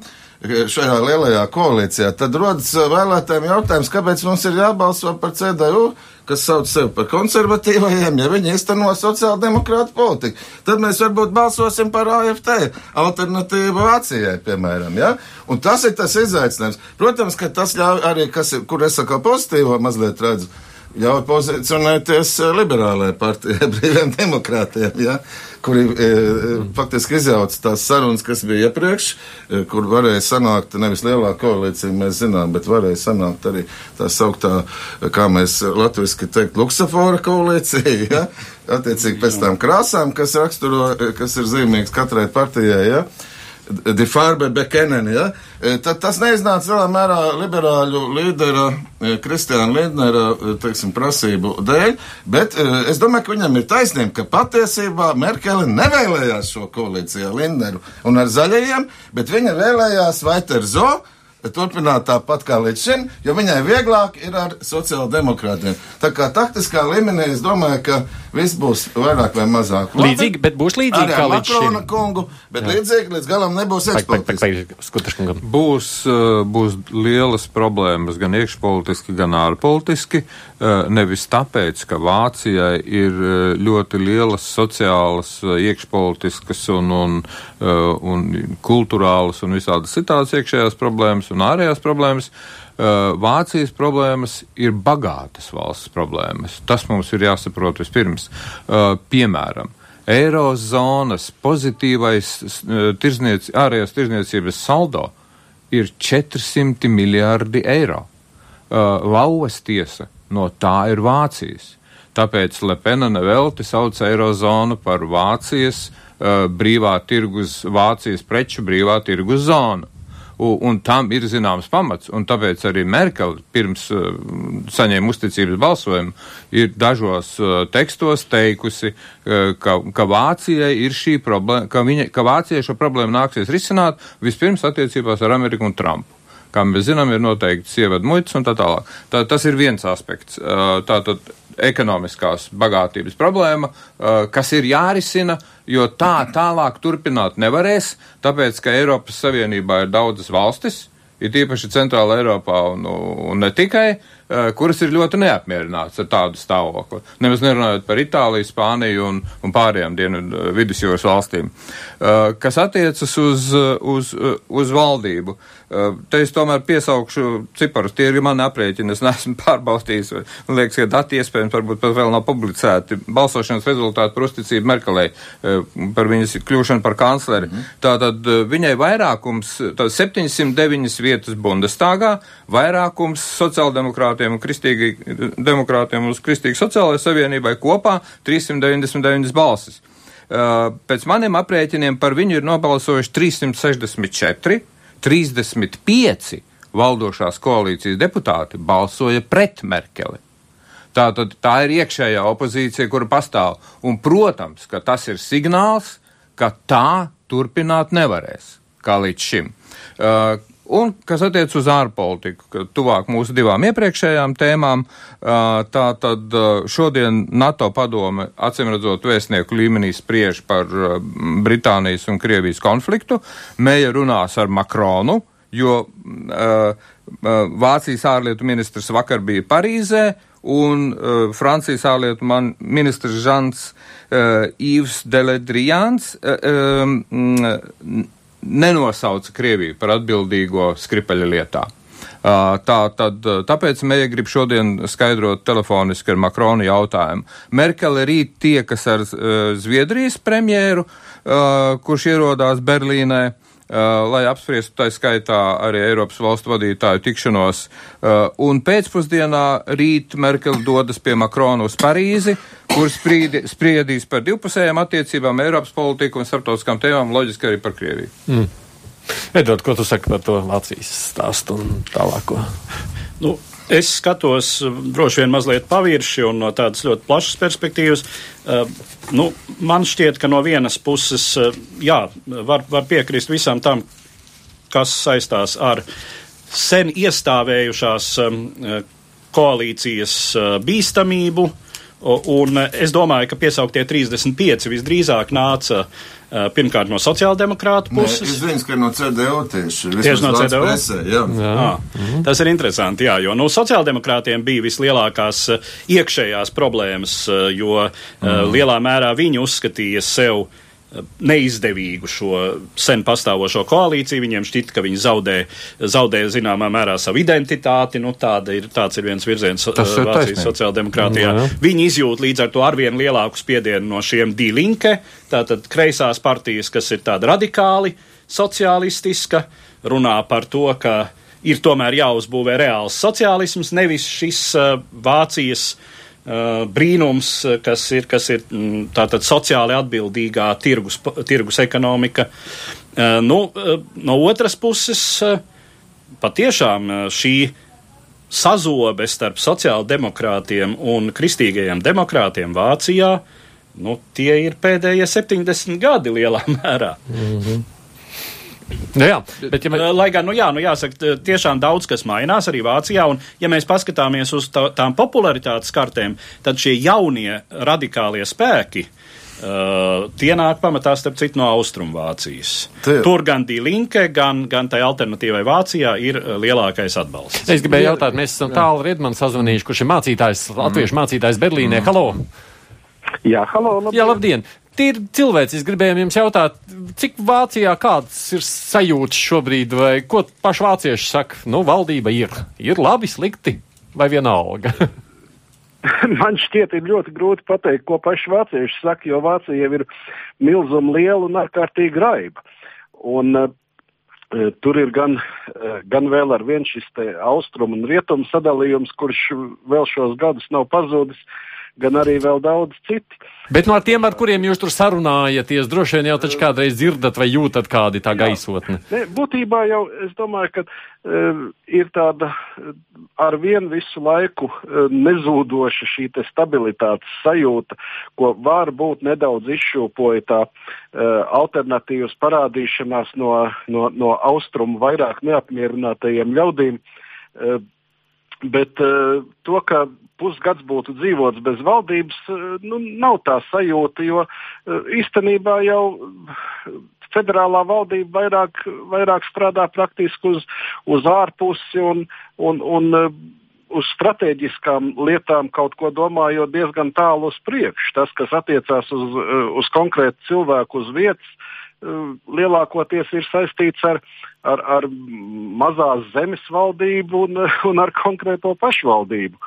Šajā lielajā koalīcijā, tad rodas vēlētājiem jautājums, kāpēc mums ir jābalso par CDU, kas sauc sevi par konservatīvajiem, ja viņi izteno sociāldemokrātu politiku. Tad mēs varbūt balsosim par AFT, alternatīvu Vācijai, piemēram. Ja? Un tas ir tas izaicinājums. Protams, ka tas ļauj arī, kas, kur es saku pozitīvo mazliet redzu ļauj pozicionēties liberālajai partijai, brīviem demokrātiem, ja, kuri e, faktiski izjauc tās sarunas, kas bija iepriekš, e, kur varēja sanākt nevis lielā koalīcija, mēs zinām, bet varēja sanākt arī tā sauktā, kā mēs latviski teikt, luksafora koalīcija, ja, attiecīgi pēc tām krāsām, kas raksturo, kas ir zīmīgs katrai partijai, ja. Die Farbe Bekenen, ja? Tad tas neiznāca lielā mērā liberāļu līdera Kristiāna Lindnera, teiksim, prasību dēļ, bet es domāju, ka viņam ir taisnība, ka patiesībā Merkele nevēlējās šo koalīciju ar Lindneru un ar zaļajiem, bet viņa vēlējās Vaiterzo, turpināt tāpat kā līdz šim, jo viņai vieglāk ir ar sociāldemokrātiem. Tā kā taktiskā līmenī es domāju, ka viss būs vairāk vai mazāk. Labi. Līdzīgi, bet būs līdzīgi kā līdz Makrona kungu, bet Jā. līdzīgi līdz galam nebūs eksploatācija. Būs, uh, būs lielas problēmas gan iekšpolitiski, gan ārpolitiski. Uh, nevis tāpēc, ka Vācijai ir uh, ļoti lielas sociālas, iekšpolitiskas un, un, un kulturālas un visādas citādas iekšējās problēmas un ārējās problēmas. Vācijas problēmas ir bagātas valsts problēmas. Tas mums ir jāsaprot vispirms. Piemēram, Eirozonas pozitīvais tirzniec, ārējās tirzniecības saldo ir 400 miljardi eiro. Lauvas tiesa no tā ir Vācijas. Tāpēc Lepena nevelti sauc Eirozonu par Vācijas uh, brīvā tirgus, Vācijas preču brīvā tirgus zonu un, un tam ir zināms pamats, un tāpēc arī Merkel pirms uh, saņēma uzticības balsojumu ir dažos uh, tekstos teikusi, uh, ka, ka Vācijai ir šī problēma, ka, viņa, ka Vācijai šo problēmu nāksies risināt vispirms attiecībās ar Ameriku un Trumpu. Kā mēs zinām, ir noteikti sievadu muitas un tā tālāk. Tā, tas ir viens aspekts. Tātad ekonomiskās bagātības problēma, kas ir jārisina, jo tā tālāk turpināt nevarēs, tāpēc, ka Eiropas Savienībā ir daudzas valstis, ir tīpaši Centrāla Eiropā un, un ne tikai, uh, kuras ir ļoti neapmierināts ar tādu stāvokli. Nemaz nerunājot par Itāliju, Spāniju un, un pārējām dienu uh, vidusjūras valstīm. Kas attiecas uz, uz, uz valdību. Te es tomēr piesaukšu ciparus, tie ir mani aprēķini, es neesmu pārbaustījis, man liekas, ka dati iespējams varbūt pat vēl nav publicēti. Balsošanas rezultāti par uzticību Merkelei, par viņas kļūšanu par kancleri. Mm. Tātad viņai vairākums, tātad 709 vietas Bundestāgā, vairākums sociāldemokrātiem un kristīgi demokrātiem uz kristīgi sociālajai savienībai kopā 399 balsis. Pēc maniem aprēķiniem par viņu ir nobalsojuši 364 35 valdošās koalīcijas deputāti balsoja pret Merkeli. Tā, tad, tā ir iekšējā opozīcija, kura pastāv. Un, protams, ka tas ir signāls, ka tā turpināt nevarēs, kā līdz šim. Uh, Un, kas attiec uz ārpolitiku, tuvāk mūsu divām iepriekšējām tēmām, tā tad šodien NATO padome, acīm redzot, vēstnieku līmenī spriež par Britānijas un Krievijas konfliktu. Mēja runās ar Makronu, jo Vācijas ārlietu ministrs vakar bija Parīzē, un uh, Francijas ārlietu ministrs Žants uh, Īvs Deledrijāns uh, um, nenosauca Krieviju par atbildīgo Skripaļa lietā. Tā, tad, tāpēc Meija grib šodien skaidrot telefoniski ar Makronu jautājumu. Merkele rīt tiekas ar Zviedrijas premjeru, kurš ierodās Berlīnē. Uh, lai apspriestu tā skaitā arī Eiropas valstu vadītāju tikšanos. Uh, un pēcpusdienā rīt Merkel dodas pie Makrona uz Parīzi, kur sprīdi, spriedīs par divpusējām attiecībām, Eiropas politiku un starptautiskām tēmām, loģiski arī par Krieviju. Mm. Edvard, ko tu saki par to Vācijas stāstu un tālāko? Nu, Es skatos droši vien mazliet pavirši un no tādas ļoti plašas perspektīvas. Uh, nu, man šķiet, ka no vienas puses, uh, jā, var, var piekrist visam tam, kas saistās ar sen iestāvējušās koalīcijas bīstamību, Un es domāju, ka piesauktie 35 visdrīzāk nāca uh, pirmkārt no sociāldemokrātu puses. Nē, es zinu, ka no CDU tieši. Tieši no CDU? Presē, jā. Jā. À, mhm. Tas ir interesanti, jā, jo no sociāldemokrātiem bija vislielākās iekšējās problēmas, jo mhm. lielā mērā viņi uzskatīja sev neizdevīgu šo sen pastāvošo koalīciju. Viņiem šķiet, ka viņi zaudē, zaudē zināmā mērā savu identitāti. Nu, tāda ir, tāds ir viens virziens Tas ir Vācijas sociāldemokrātijā. Jā. Viņi izjūt līdz ar to arvien lielāku spiedienu no šiem dilinke, tātad kreisās partijas, kas ir tāda radikāli sociālistiska, runā par to, ka ir tomēr jāuzbūvē reāls sociālisms, nevis šis uh, Vācijas uh, brīnums, uh, kas ir, kas ir mm, tātad sociāli atbildīgā tirgus, tirgus ekonomika. Uh, nu, no otras puses, patiešām šī sazobe starp sociāldemokrātiem un kristīgajiem demokrātiem Vācijā, nu, tie ir pēdējie 70 gadi lielā mērā. Nu, jā, bet ja mēs, Lai gan, nu jā, nu jāsaka, tiešām daudz kas mainās arī Vācijā, un ja mēs paskatāmies uz tā, tām popularitātes kartēm, tad šie jaunie radikālie spēki, uh, tie nāk pamatā, starp citu, no Austrumvācijas. Tie- Tur gan Dīlinke, gan, gan tai alternatīvai Vācijā ir uh, lielākais atbalsts. es gribēju jautāt, mēs esam tālu Riedmanu sazvanījuši, kurš ir mācītājs, latviešu mācītājs Berlīnē. Halo! Jā, halo, labdien. Jā, labdien! Tīri cilvēcis gribējām jums jautāt, cik Vācijā kāds ir sajūtas šobrīd, vai ko paši vācieši saka? Nu, valdība ir, ir labi, slikti vai vienalga. Man šķiet, ir ļoti grūti pateikt, ko paši vācieši saka, jo Vācija jau ir milzuma liela un ārkārtīgi raiba. Un, uh, tur ir gan, uh, gan vēl ar vien šis austrumu un rietumu sadalījums, kurš vēl šos gadus nav pazudis, gan arī vēl daudz citi. Bet no tiem, ar kuriem jūs tur sarunājaties, droši vien jau taču kādreiz dzirdat vai jūtat kādi tā gaisotne. Ne, būtībā jau es domāju, ka uh, ir tāda uh, ar vienu visu laiku uh, nezūdoša šī te stabilitātes sajūta, ko varbūt nedaudz izšūpoja tā uh, alternatīvas parādīšanās no, no, no austrumu vairāk neapmierinātajiem ļaudīm. Uh, Bet uh, to, ka pusgads būtu dzīvots bez valdības, uh, nu, nav tā sajūta, jo uh, īstenībā jau federālā valdība vairāk, vairāk strādā praktiski uz, uz ārpusi un, un, un uh, uz strateģiskām lietām kaut ko domājot diezgan tālu uz priekšu. Tas, kas attiecās uz, uz konkrētu cilvēku uz vietas, lielākoties ir saistīts ar, ar, ar mazās zemes valdību un, un ar konkrēto pašvaldību.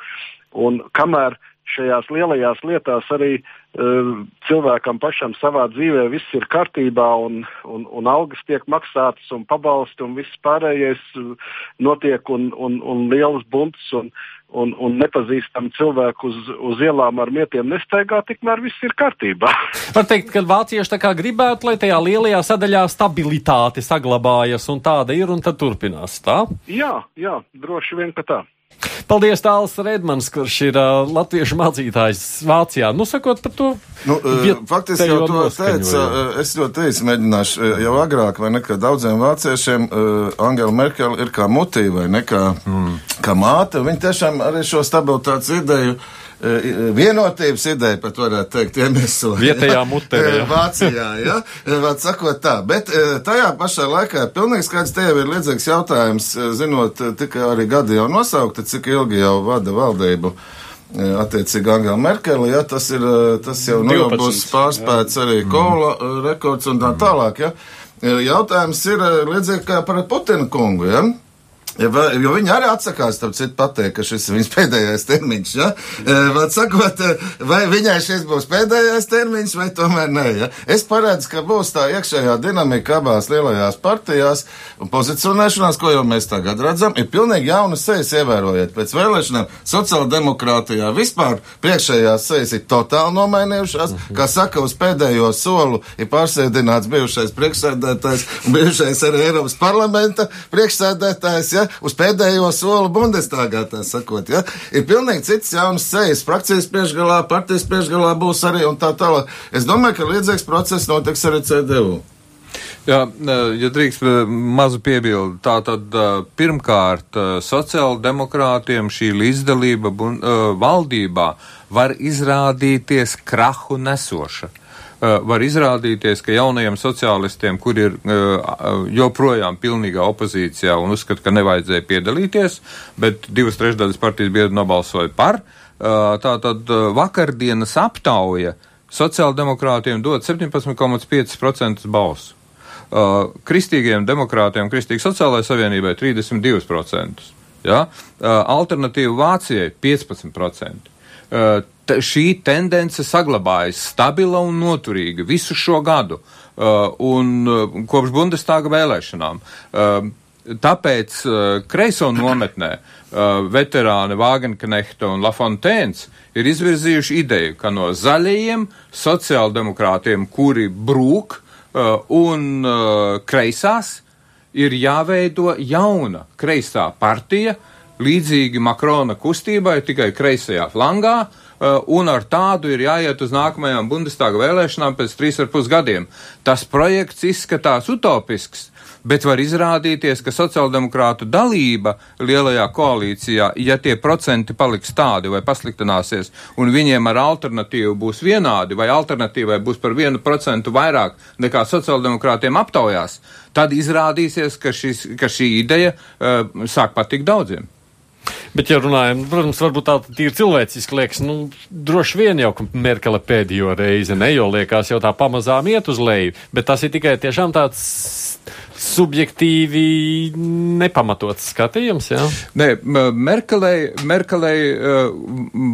Un kamēr šajās lielajās lietās arī uh, cilvēkam pašam savā dzīvē viss ir kārtībā un, un, un algas tiek maksātas un pabalsti un viss pārējais uh, notiek un, un, un lielas buntas un, un, un nepazīstami cilvēki uz, uz ielām ar mietiem nestaigā, tikmēr viss ir kārtībā. Var teikt, ka vācieši tā kā gribētu, lai tajā lielajā sadaļā stabilitāte saglabājas un tāda ir un tad turpinās. Tā? jā, jā, droši vien, ka tā. Paldies, Tāls Redmans, kurš ir uh, latviešu mācītājs Vācijā. Nu, sakot par to. Nu, vietējo faktiski jau to teica, eh, es ļoti īsi mēģināšu jau agrāk, vai ne, ka daudziem vāciešiem uh, Angela Merkel ir kā mutī vai ne kā, mm. kā māte. Viņa tiešām arī šo stabilitātes ideju. eh, Vienotības ideja, pat varētu teikt, iemeslu. Vietējā mutē, jā. Vācijā, jā. Vāt sakot tā. Bet eh, tajā pašā laikā pilnīgi skaidrs, te jau ir līdzīgs jautājums, eh, zinot, eh, tikai arī gadi jau nosaukti, cik ilgi jau vada valdību. eh, Attiecīgi Angela Merkele, ja tas ir, eh, tas jau, nu, jau 12, būs pārspēts arī Kola eh, rekords un tā tālāk, ja. Eh, Jautājums ir eh, līdzīgi kā par Putina kungu, ja. Jo viņi arī atsakās, starp citu, pateikt, ka šis ir viņas pēdējais termiņš. Ja? E, Vad sakot, e, vai viņai šis būs pēdējais termiņš, vai tomēr nē. Ja? Es paredzu, ka būs tā iekšējā dinamika abās lielajās partijās un pozicionēšanās, ko jau mēs tagad redzam, ir pilnīgi jaunas sejas ievērojiet. Pēc vēlēšanām sociāldemokrātijā vispār priekšējās sejas ir totāli nomainījušās. Kā saka, uz pēdējo solu ir pārsēdināts bijušais priekšsēdētājs un bijušais arī Eiropas parlamenta priekšsēdētājs, ja, uz pēdējo soli Bundestagā, tā sakot, ja, ir pilnīgi cits jaunas sejas, frakcijas priekšgalā, partijas priekšgalā būs arī un tā tālāk. Es domāju, ka līdzīgs process notiks arī CDU. Jā, ja drīkst eh, mazu piebildu, tā tad eh, pirmkārt eh, sociāldemokrātiem šī līdzdalība valdībā var izrādīties krahu nesoša. Eh, Var izrādīties, ka jaunajiem sociālistiem, kur ir eh, joprojām pilnīgā opozīcijā un uzskata, ka nevajadzēja piedalīties, bet divas trešdaļas partijas biedri nobalsoja par, eh, tā tad vakardienas aptauja sociāldemokrātiem dod 17,5% balsu. Kristīgiem demokrātiem, kristīgai sociālajai savienībai 32%. Ja? Alternatīva Vācijai 15%. Uh, šī tendence saglabājas stabila un noturīga visu šo gadu uh, un uh, kopš Bundestāga vēlēšanām. Uh, Tāpēc kreiso nometnē veterāni Vāgenknehta un Lafontēns ir izvirzījuši ideju, ka no zaļajiem sociāldemokrātiem, kuri brūk un kreisās, ir jāveido jauna kreisā partija, līdzīgi Makrona kustībai, tikai kreisajā flangā, uh, un ar tādu ir jāiet uz nākamajām Bundestāga vēlēšanām pēc trīs ar pus gadiem. Tas projekts izskatās utopisks, bet var izrādīties, ka sociāldemokrātu dalība lielajā koalīcijā, ja tie procenti paliks tādi vai pasliktināsies, un viņiem ar alternatīvu būs vienādi, vai alternatīvai būs par vienu procentu vairāk nekā sociāldemokrātiem aptaujās, tad izrādīsies, ka, šis, ka šī ideja uh, sāk patikt daudziem. Bet, ja runājam, protams, varbūt tā ir cilvēciski liekas, nu, droši vien jau, Merkele pēdējo reizi ne, jo liekas jau tā pamazām iet uz leju, bet tas ir tikai tiešām tāds subjektīvi nepamatots skatījums. Jā? Nē, Merkelei, Merkelei uh,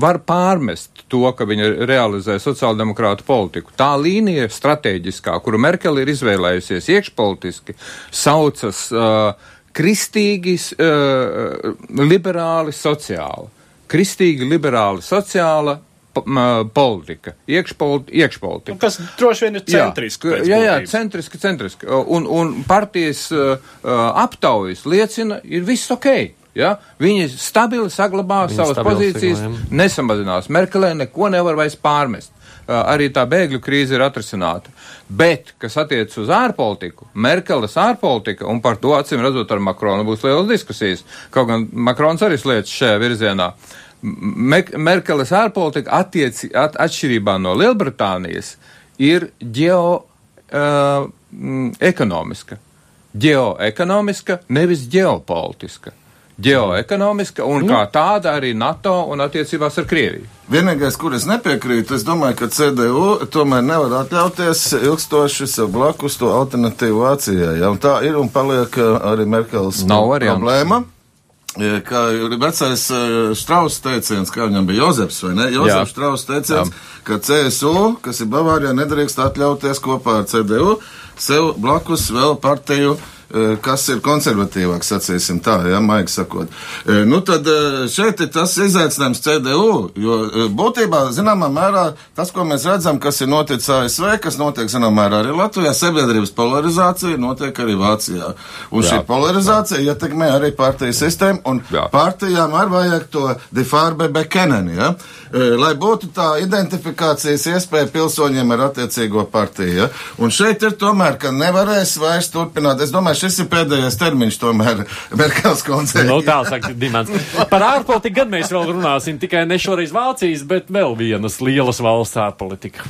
var pārmest to, ka viņa realizē sociāldemokrātu politiku. Tā līnija strateģiskā, kuru Merkele ir izvēlējusies iekšpolitiski, saucas uh, kristīgi, uh, liberāli, sociāli. Kristīgi, liberāli, sociāla, politika, iekšpolitika. iekšpolitika. Nu, kas droši vien ir centriski. Jā, jā, jā centriski, centriski. Un, un partijas uh, aptaujas liecina, ir viss ok. Ja? Viņi stabili saglabā Viņi savas pozīcijas, saglabājam. nesamazinās. Merkelē neko nevar vairs pārmest. Uh, arī tā bēgļu krīze ir atrisināta. Bet, kas attiecas uz ārpolitiku, Merkeles ārpolitika, un par to acīm redzot ar Makronu būs lielas diskusijas, kaut gan Makrons arī slēdz šajā virzienā. Merkeles ārpolitika attieci, at, atšķirībā no Lielbritānijas ir ģeoekonomiska. Uh, ģeoekonomiska, nevis ģeopolitiska. Ģeoekonomiska un mm. kā tāda arī NATO un attiecībās ar Krieviju. Vienīgais, kur es nepiekrītu, es domāju, ka CDU tomēr nevar atļauties ilgstoši sev blakus to alternatīvu Vācijai. Ja? Tā ir un paliek arī Merkeles problēma. Kā vecais Strauss teiciens, kā viņam bija Jozefs, vai ne? Jozefs Strauss teiciens, Jā. ka CSU, kas ir Bavārijā, nedrīkst atļauties kopā ar CDU sev blakus vēl partiju uh, Eh, kas ir konservatīvāks, sacīsim tā, ja, maigi sakot. Eh, nu, tad eh, šeit ir tas izaicinājums CDU, jo būtībā, zināmā mērā, tas, ko mēs redzam, kas ir noticis ASV, kas notiek, zināmā mērā, arī Latvijā, sabiedrības polarizācija notiek arī Vācijā. Un jā, šī polarizācija jā. ietekmē arī partiju sistēmu, un jā. partijām arī vajag to defarbe bekeneni, ja, lai būtu tā identifikācijas iespēja pilsoņiem ar attiecīgo partiju. Ja. Un šeit ir tomēr, ka nevarēs vairs turpināt. Es domāju, šis ir pēdējais termiņš tomēr Merkels koncei. Nu, tā saka Dimants. Par ārpolitiku gan mēs vēl runāsim, tikai ne šoreiz Vācijas, bet vēl vienas lielas valsts ārpolitika.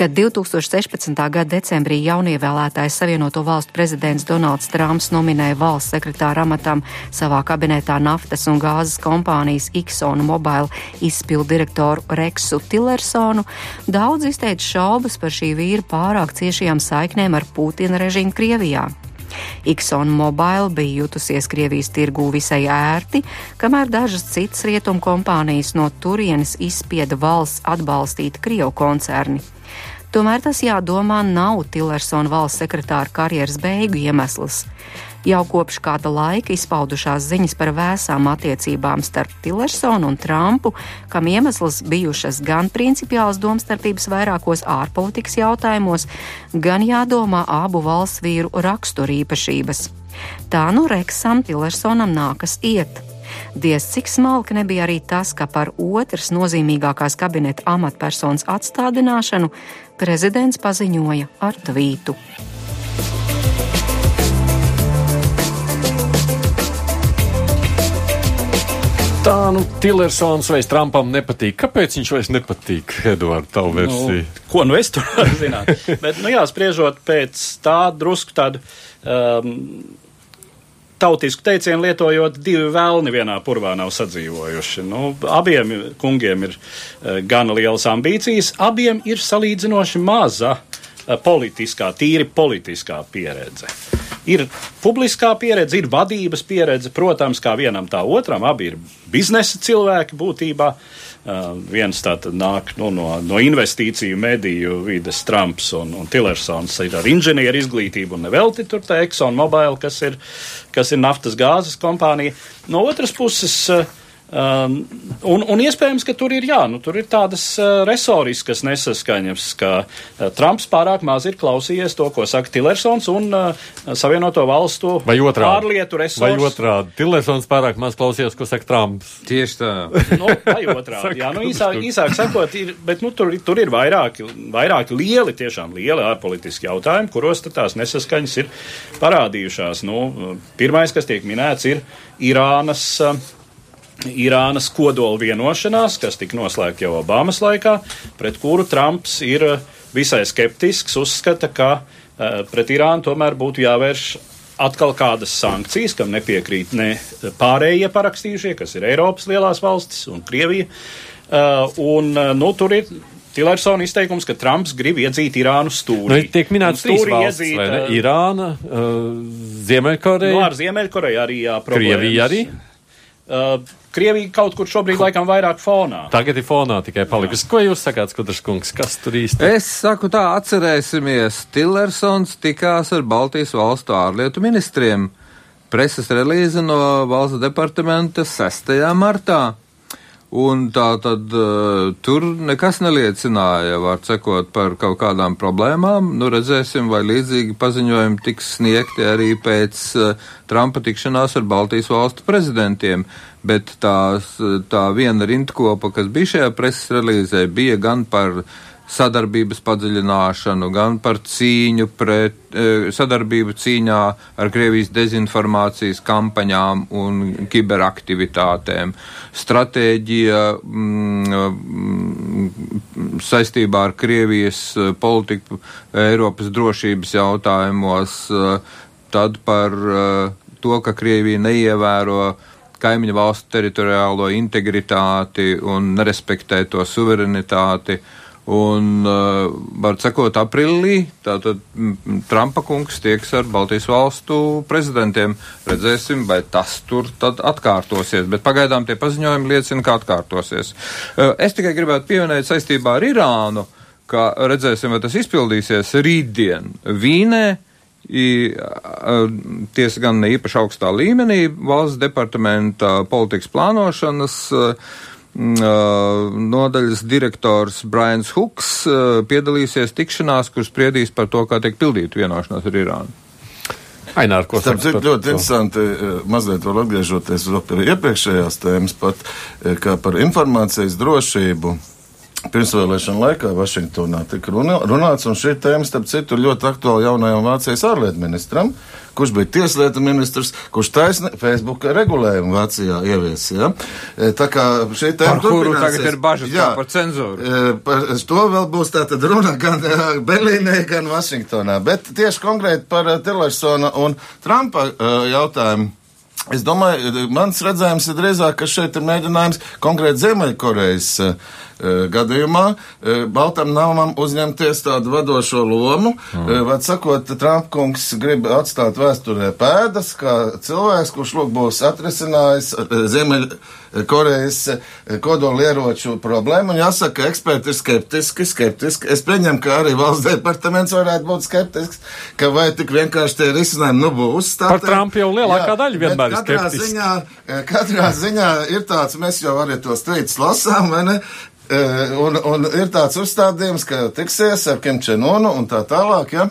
Kad 2016. gada decembrī jaunievēlētais Savienoto valstu prezidents Donalds Trumps nominēja valsts sekretāra amatam savā kabinetā naftas un gāzes kompānijas Exxon Mobil izpildu direktoru Reksu Tillersonu, daudz izteica šaubas par šī vīra pārāk ciešajām saiknēm ar Putina režīmu Krievijā. Exxon Mobil bija jutusies Krievijas tirgū visai ērti, kamēr dažas citas rietumu kompānijas no turienes izspieda valsts atbalstīt Krievu koncerni. Tomēr tas jādomā nav Tillersona valsts sekretāra karjeras beigu iemesls. Jau kopš kāda laika izpaudušās ziņas par vēsām attiecībām starp Tillersonu un Trumpu, kam iemesls bijušas gan principiālas domstarpības vairākos ārpolitikas jautājumos, gan jādomā abu valsts vīru raksturīpašības. Tā nu Reksam Tillersonam nākas iet. Diez cik smalki nebija arī tas, ka par otras nozīmīgākās kabineta amatpersonas atstādināšanu prezidents paziņoja ar tvītu. Tā, nu, Tillersons vai Trumpam nepatīk. Kāpēc viņš vairs nepatīk, Eduards, tavu nu, versiju? Nu, ko nu es tur varu zināt? Bet, nu jā, spriežot pēc tā drusku tādu um, tautisku teicienu lietojot, divi vēlni vienā purvā nav sadzīvojuši. Nu, abiem kungiem ir uh, gana lielas ambīcijas, abiem ir salīdzinoši maza uh, politiskā, tīri politiskā pieredze. Ir publiskā pieredze, ir vadības pieredze, protams, kā vienam tā otram, abi ir biznesa cilvēki būtībā. Uh, viens tātad nāk nu, no, no investīciju mediju vides Trumps un, un Tillersons ir ar inženieru izglītību un nevelti tur tā ExxonMobil, kas ir, kas ir naftas gāzes kompānija. No otras puses, uh, Um, un, un iespējams, ka tur ir, jā, nu, tur ir tādas uh, resoriskas nesaskaņas, ka uh, Trumps pārāk maz ir klausījies to, ko saka Tillersons un uh, Savienoto valstu vai otrādi, ārlietu resursu. Vai otrādi, Tillersons pārāk maz klausījies, ko saka Trumps. Tieši tā. nu, vai otrādi, jā, nu, īsāk, īsāk sakot, ir, bet nu, tur, tur ir vairāki, vairāki lieli, tiešām lieli ārpolitiski jautājumi, kuros tās nesaskaņas ir parādījušās. Nu, pirmais, kas tiek minēts, ir Irānas. Uh, Irānas kodola vienošanās, kas tika noslēgta jau Obamas laikā, pret kuru Trumps ir eh, visai skeptisks, uzskata, ka uh, pret Irānu tomēr būtu jāvērš atkal kādas sankcijas, kam nepiekrīt ne pārējie parakstījušie, kas ir Eiropas lielās valstis un Krievija. Uh, un, nu, tur ir Tilersona izteikums, ka Trumps grib iedzīt Irānu stūrī. Nu, tiek minēts trīs valsts, iedzīt, vai ne? Irāna, uh, Ziemeļkoreja. Nu, ar Ziemeļkoreju arī jā, problēmas. Krievija arī. Uh, Krievija kaut kur šobrīd laikam vairāk fonā. Tagad ir fonā tikai palikusi. Ko jūs sakāt, Skudrs kungs, kas tur īsti? Es saku tā, atcerēsimies, Tillersons tikās ar Baltijas valstu ārlietu ministriem. Preses relīze no valsts departamenta 6. martā. Un tā tad uh, tur nekas neliecināja, var cekot par kaut kādām problēmām. Nu, redzēsim, vai līdzīgi paziņojumi tiks sniegti arī pēc uh, Trumpa tikšanās ar Baltijas valstu prezidentiem. Bet tās, tā viena rindkopa, kas bija šajā preses relīzē, bija gan par uh, sadarbības padziļināšanu, gan par cīņu pret e, sadarbību cīņā ar Krievijas dezinformācijas kampaņām un kiberaktivitātēm. Stratēģija mm, mm, saistībā ar Krievijas e, politiku Eiropas drošības jautājumos, e, tad par to, ka Krievija neievēro kaimiņu valstu teritoriālo integritāti un nerespektē to suverenitāti. Un, uh, var sakot, aprīlī tātad Trumpa kungs tieks ar Baltijas valstu prezidentiem. Redzēsim, vai tas tur tad atkārtosies, bet pagaidām tie paziņojumi liecina, ka atkārtosies. Uh, es tikai gribētu pieminēt saistībā ar Irānu, ka redzēsim, vai tas izpildīsies rītdien Vīnē. Tiesa gan ne īpaši augstā līmenī, valsts departamenta politikas plānošanas nodaļas direktors Brians Huks piedalīsies tikšanās, kur spriedīs par to, kā tiek pildīta vienošanās ar Irānu. Ainār, ko Starp citu, ļoti interesanti, mazliet vēl atgriežoties pie iepriekšējās tēmas, pat kā par informācijas drošību. Pirmsvēlēšana laikā Vašingtonā tika runāts, un šī tēma, starp citu, ir ļoti aktuāla jaunajam Vācijas ārlietu ministram, kurš bija tieslietu ministrs, kurš taisni Facebook regulējumu Vācijā ievies. Ja? E, tā kā šī tēma kuru tagad ir bažas jā, par cenzūru. E, par to vēl būs tātad runa gan e, Berlīnē, gan Vašingtonā, bet tieši konkrēti par Tillersona un Trumpa jautājumu. Es domāju, mans redzējums ir drīzāk, ka šeit ir mēģinājums konkrēti Ziemeļkorejas uh, gadījumā Baltam namam uzņemties tādu vadošo lomu. Mm. Vad sakot, Trumpkungs grib atstāt vēsturē pēdas, kā cilvēks, kurš lūk būs atrisinājis Ziemeļkorejas Korejas kodolieroču problēmu. Un jāsaka, ka eksperti ir skeptiski, skeptiski. Es pieņemu, ka arī valsts departaments varētu būt skeptisks, ka vai tik vienkārši tie risinājumi nu būs. Tā Par Trumpu jau lielākā jā, daļa vienmēr ir skeptiski. Ziņā, katrā ziņā ir tāds, mēs jau arī tos tvītus lasām, vai ne? Eh, un, un ir tāds uzstādījums, ka tiksies ar Kim Čenonu un tā tālāk, ja?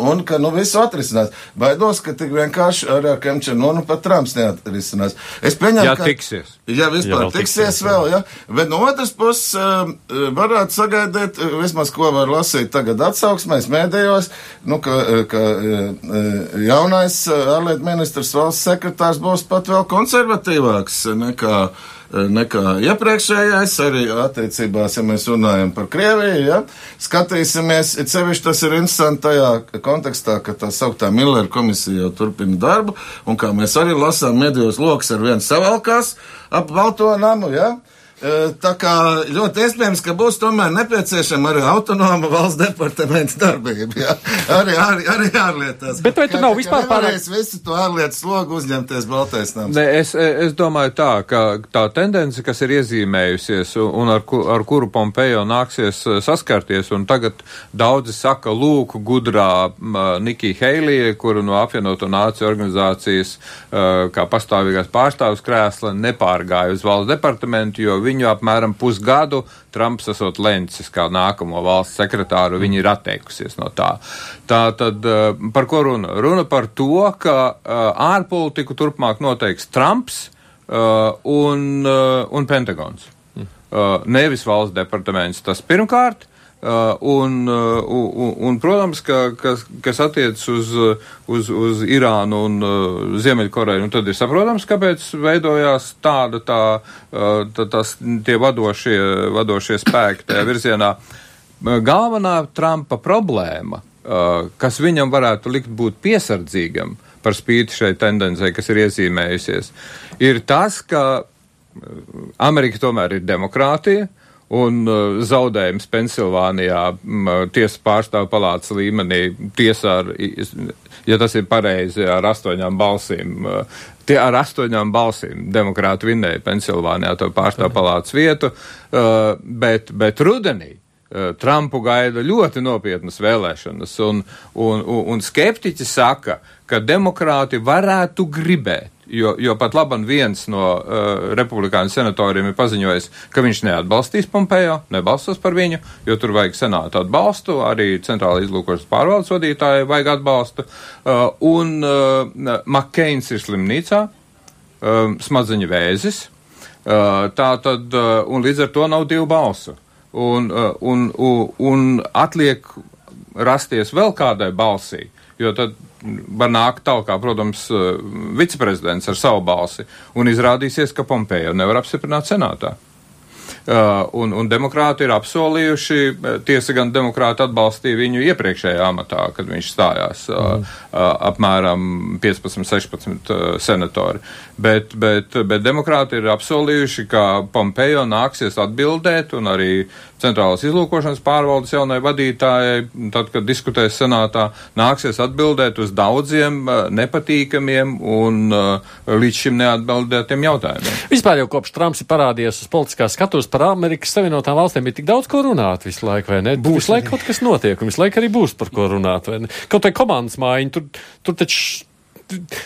Un ka nu visu atrisinās. Baidos, ka tik vienkārši ar, ar Kemčenu nu pat Trumps neatrisinās. Es pieņemu, ja ka. Tiksies. Ja vispār ja tiksies, tiksies vēl, ja. Bet no otras puses uh, varētu sagaidīt, uh, vismaz ko var lasīt tagad atsauksmēs mēdējos, nu, ka, ka jaunais ārlietu ministrs valsts sekretārs būs pat vēl konservatīvāks nekā nekā iepriekšējais, arī attiecībās, ja mēs runājam par Krieviju, ja, skatīsimies, it sevišķi tas ir interesanti tajā kontekstā, ka tā sauktā Millera komisija jau turpina darbu, un kā mēs arī lasām medijos, loks ar vienu savalkās ap Balto namu, ja, Tā kā ļoti iespējams, ka būs tomēr nepieciešama arī autonoma valsts departamenta darbība. Jā. Arī, arī, arī ārlietās. Bet vai tu nav vispār pārējais visu to ārlietu slogu uzņemties Baltais nams? Ne, es, es domāju tā, ka tā tendence, kas ir iezīmējusies un ar, ku, ar kuru Pompejo nāksies saskarties, un tagad daudzi saka, lūk, gudrā Nikija Heilija, kuru no apvienoto nāciju organizācijas kā pastāvīgās pārstāvs krēsla nepārgāja uz valsts departamentu, jo viņi viņu apmēram pusgadu Trumps esot lencis kā nākamo valsts sekretāru, viņi ir atteikusies no tā. Tā tad eh, par ko runa? Runa par to, ka eh, ārpolitiku turpmāk noteiks Trumps eh, un, un Pentagons. Nevis valsts departaments. Tas pirmkārt. Uh, un, uh, un, un, protams, ka, kas, kas attiecas uz, uz, uz Irānu un uh, Ziemeļkoreju, nu tad ir saprotams, kāpēc veidojās tāda tā, tā, tas, tie vadošie, vadošie spēki tajā virzienā. Galvenā Trumpa problēma, kas viņam varētu likt būt piesardzīgam par spīti šai tendencei, kas ir iezīmējusies, ir tas, ka Amerika tomēr ir demokrātija, uh, un uh, zaudējums Pensilvānijā um, tiesas pārstāvu palātas līmenī tiesā ar, ja tas ir pareizi, ar astoņām balsīm. Uh, tie ar astoņām balsīm demokrāti vinnēja Pensilvānijā to pārstāvu palātas vietu, uh, bet, bet rudenī. Uh, Trumpu gaida ļoti nopietnas vēlēšanas, un, un, un, un skeptiķi saka, ka demokrāti varētu gribēt Jo, jo pat labam viens no uh, republikāņu senatoriem ir paziņojis, ka viņš neatbalstīs Pompejo, nebalstos par viņu, jo tur vajag senātu atbalstu, arī centrāla izlūkošanas pārvaldes vadītāji vajag atbalstu. Uh, un uh, Makkeins ir slimnīcā, uh, smadzeņu vēzis, uh, tā tad, uh, un līdz ar to nav divu balsu. Un, uh, un, un, un atliek rasties vēl kādai balsī, jo tad var nākt tālāk, protams, eh, viceprezidents ar savu balsi, un izrādīsies, ka Pompejo nevar apstiprināt senātā. Uh, un, un demokrāti ir apsolījuši, eh, tiesa gan demokrāti atbalstīja viņu iepriekšējā amatā, kad viņš stājās uh, mm. uh, apmēram 15-16 uh, senatori. Bet, bet, bet demokrāti ir apsolījuši, ka Pompejo nāksies atbildēt un arī centrālās izlūkošanas pārvaldes jaunai vadītājai, tad, kad diskutēs senātā, nāksies atbildēt uz daudziem uh, nepatīkamiem un uh, līdz šim neatbildētiem jautājumiem. Vispār jau kopš Trumps ir parādījies uz politiskā skatus par Amerikas Savienotām valstīm, ir tik daudz ko runāt visu laiku, vai ne? Būs visu laiku kaut kas notiek, un visu laiku arī būs par ko runāt, vai ne? Kaut vai komandas mājiņa, tur, tur taču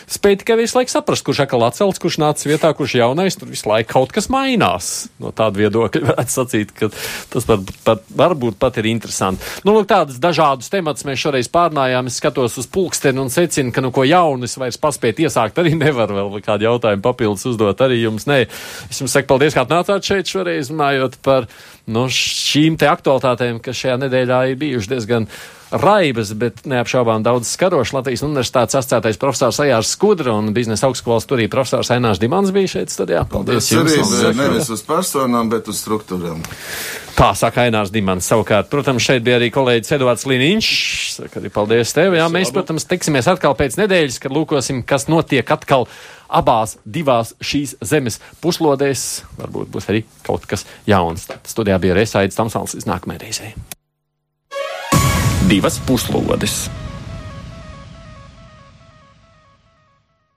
spēj tikai visu laiku saprast, kurš atkal atcelts, kurš nācis vietā, kurš jaunais. Tur visu laiku kaut kas mainās. No tāda viedokļa varētu sacīt, ka tas var, pat, varbūt pat ir interesanti. Nu, lūk, tādas dažādas tematas mēs šoreiz pārnājām. Es skatos uz pulksteni un secinu, ka nu ko jaunu es vairs paspēt iesākt arī nevar vēl kādu jautājumu papildus uzdot arī jums. Nē, es jums saku paldies, ka atnācāt šeit šoreiz runājot par nu, šīm te aktualitātēm, kas šajā nedēļā ir bijušas diezgan raibas, bet neapšaubām daudz skarošs. Latvijas universitātes asociētais profesors Ajārs Skudra un biznesa augstskolas turī profesors Ainārs Dimans bija šeit studijā. Paldies! Tas arī bija nevis uz personām, bet uz struktūrām. Tā saka Ainārs Dimans. Savukārt, protams, šeit bija arī kolēģis Edvards Liniņš. Saka arī paldies tev. Jā, mēs, protams, tiksimies atkal pēc nedēļas, kad lūkosim, kas notiek atkal abās divās šīs zemes puslodēs. Varbūt būs arī kaut kas jauns. Studijā bija Reisaids Tamsāls līdz nākamajai reizei. Divas puslodes!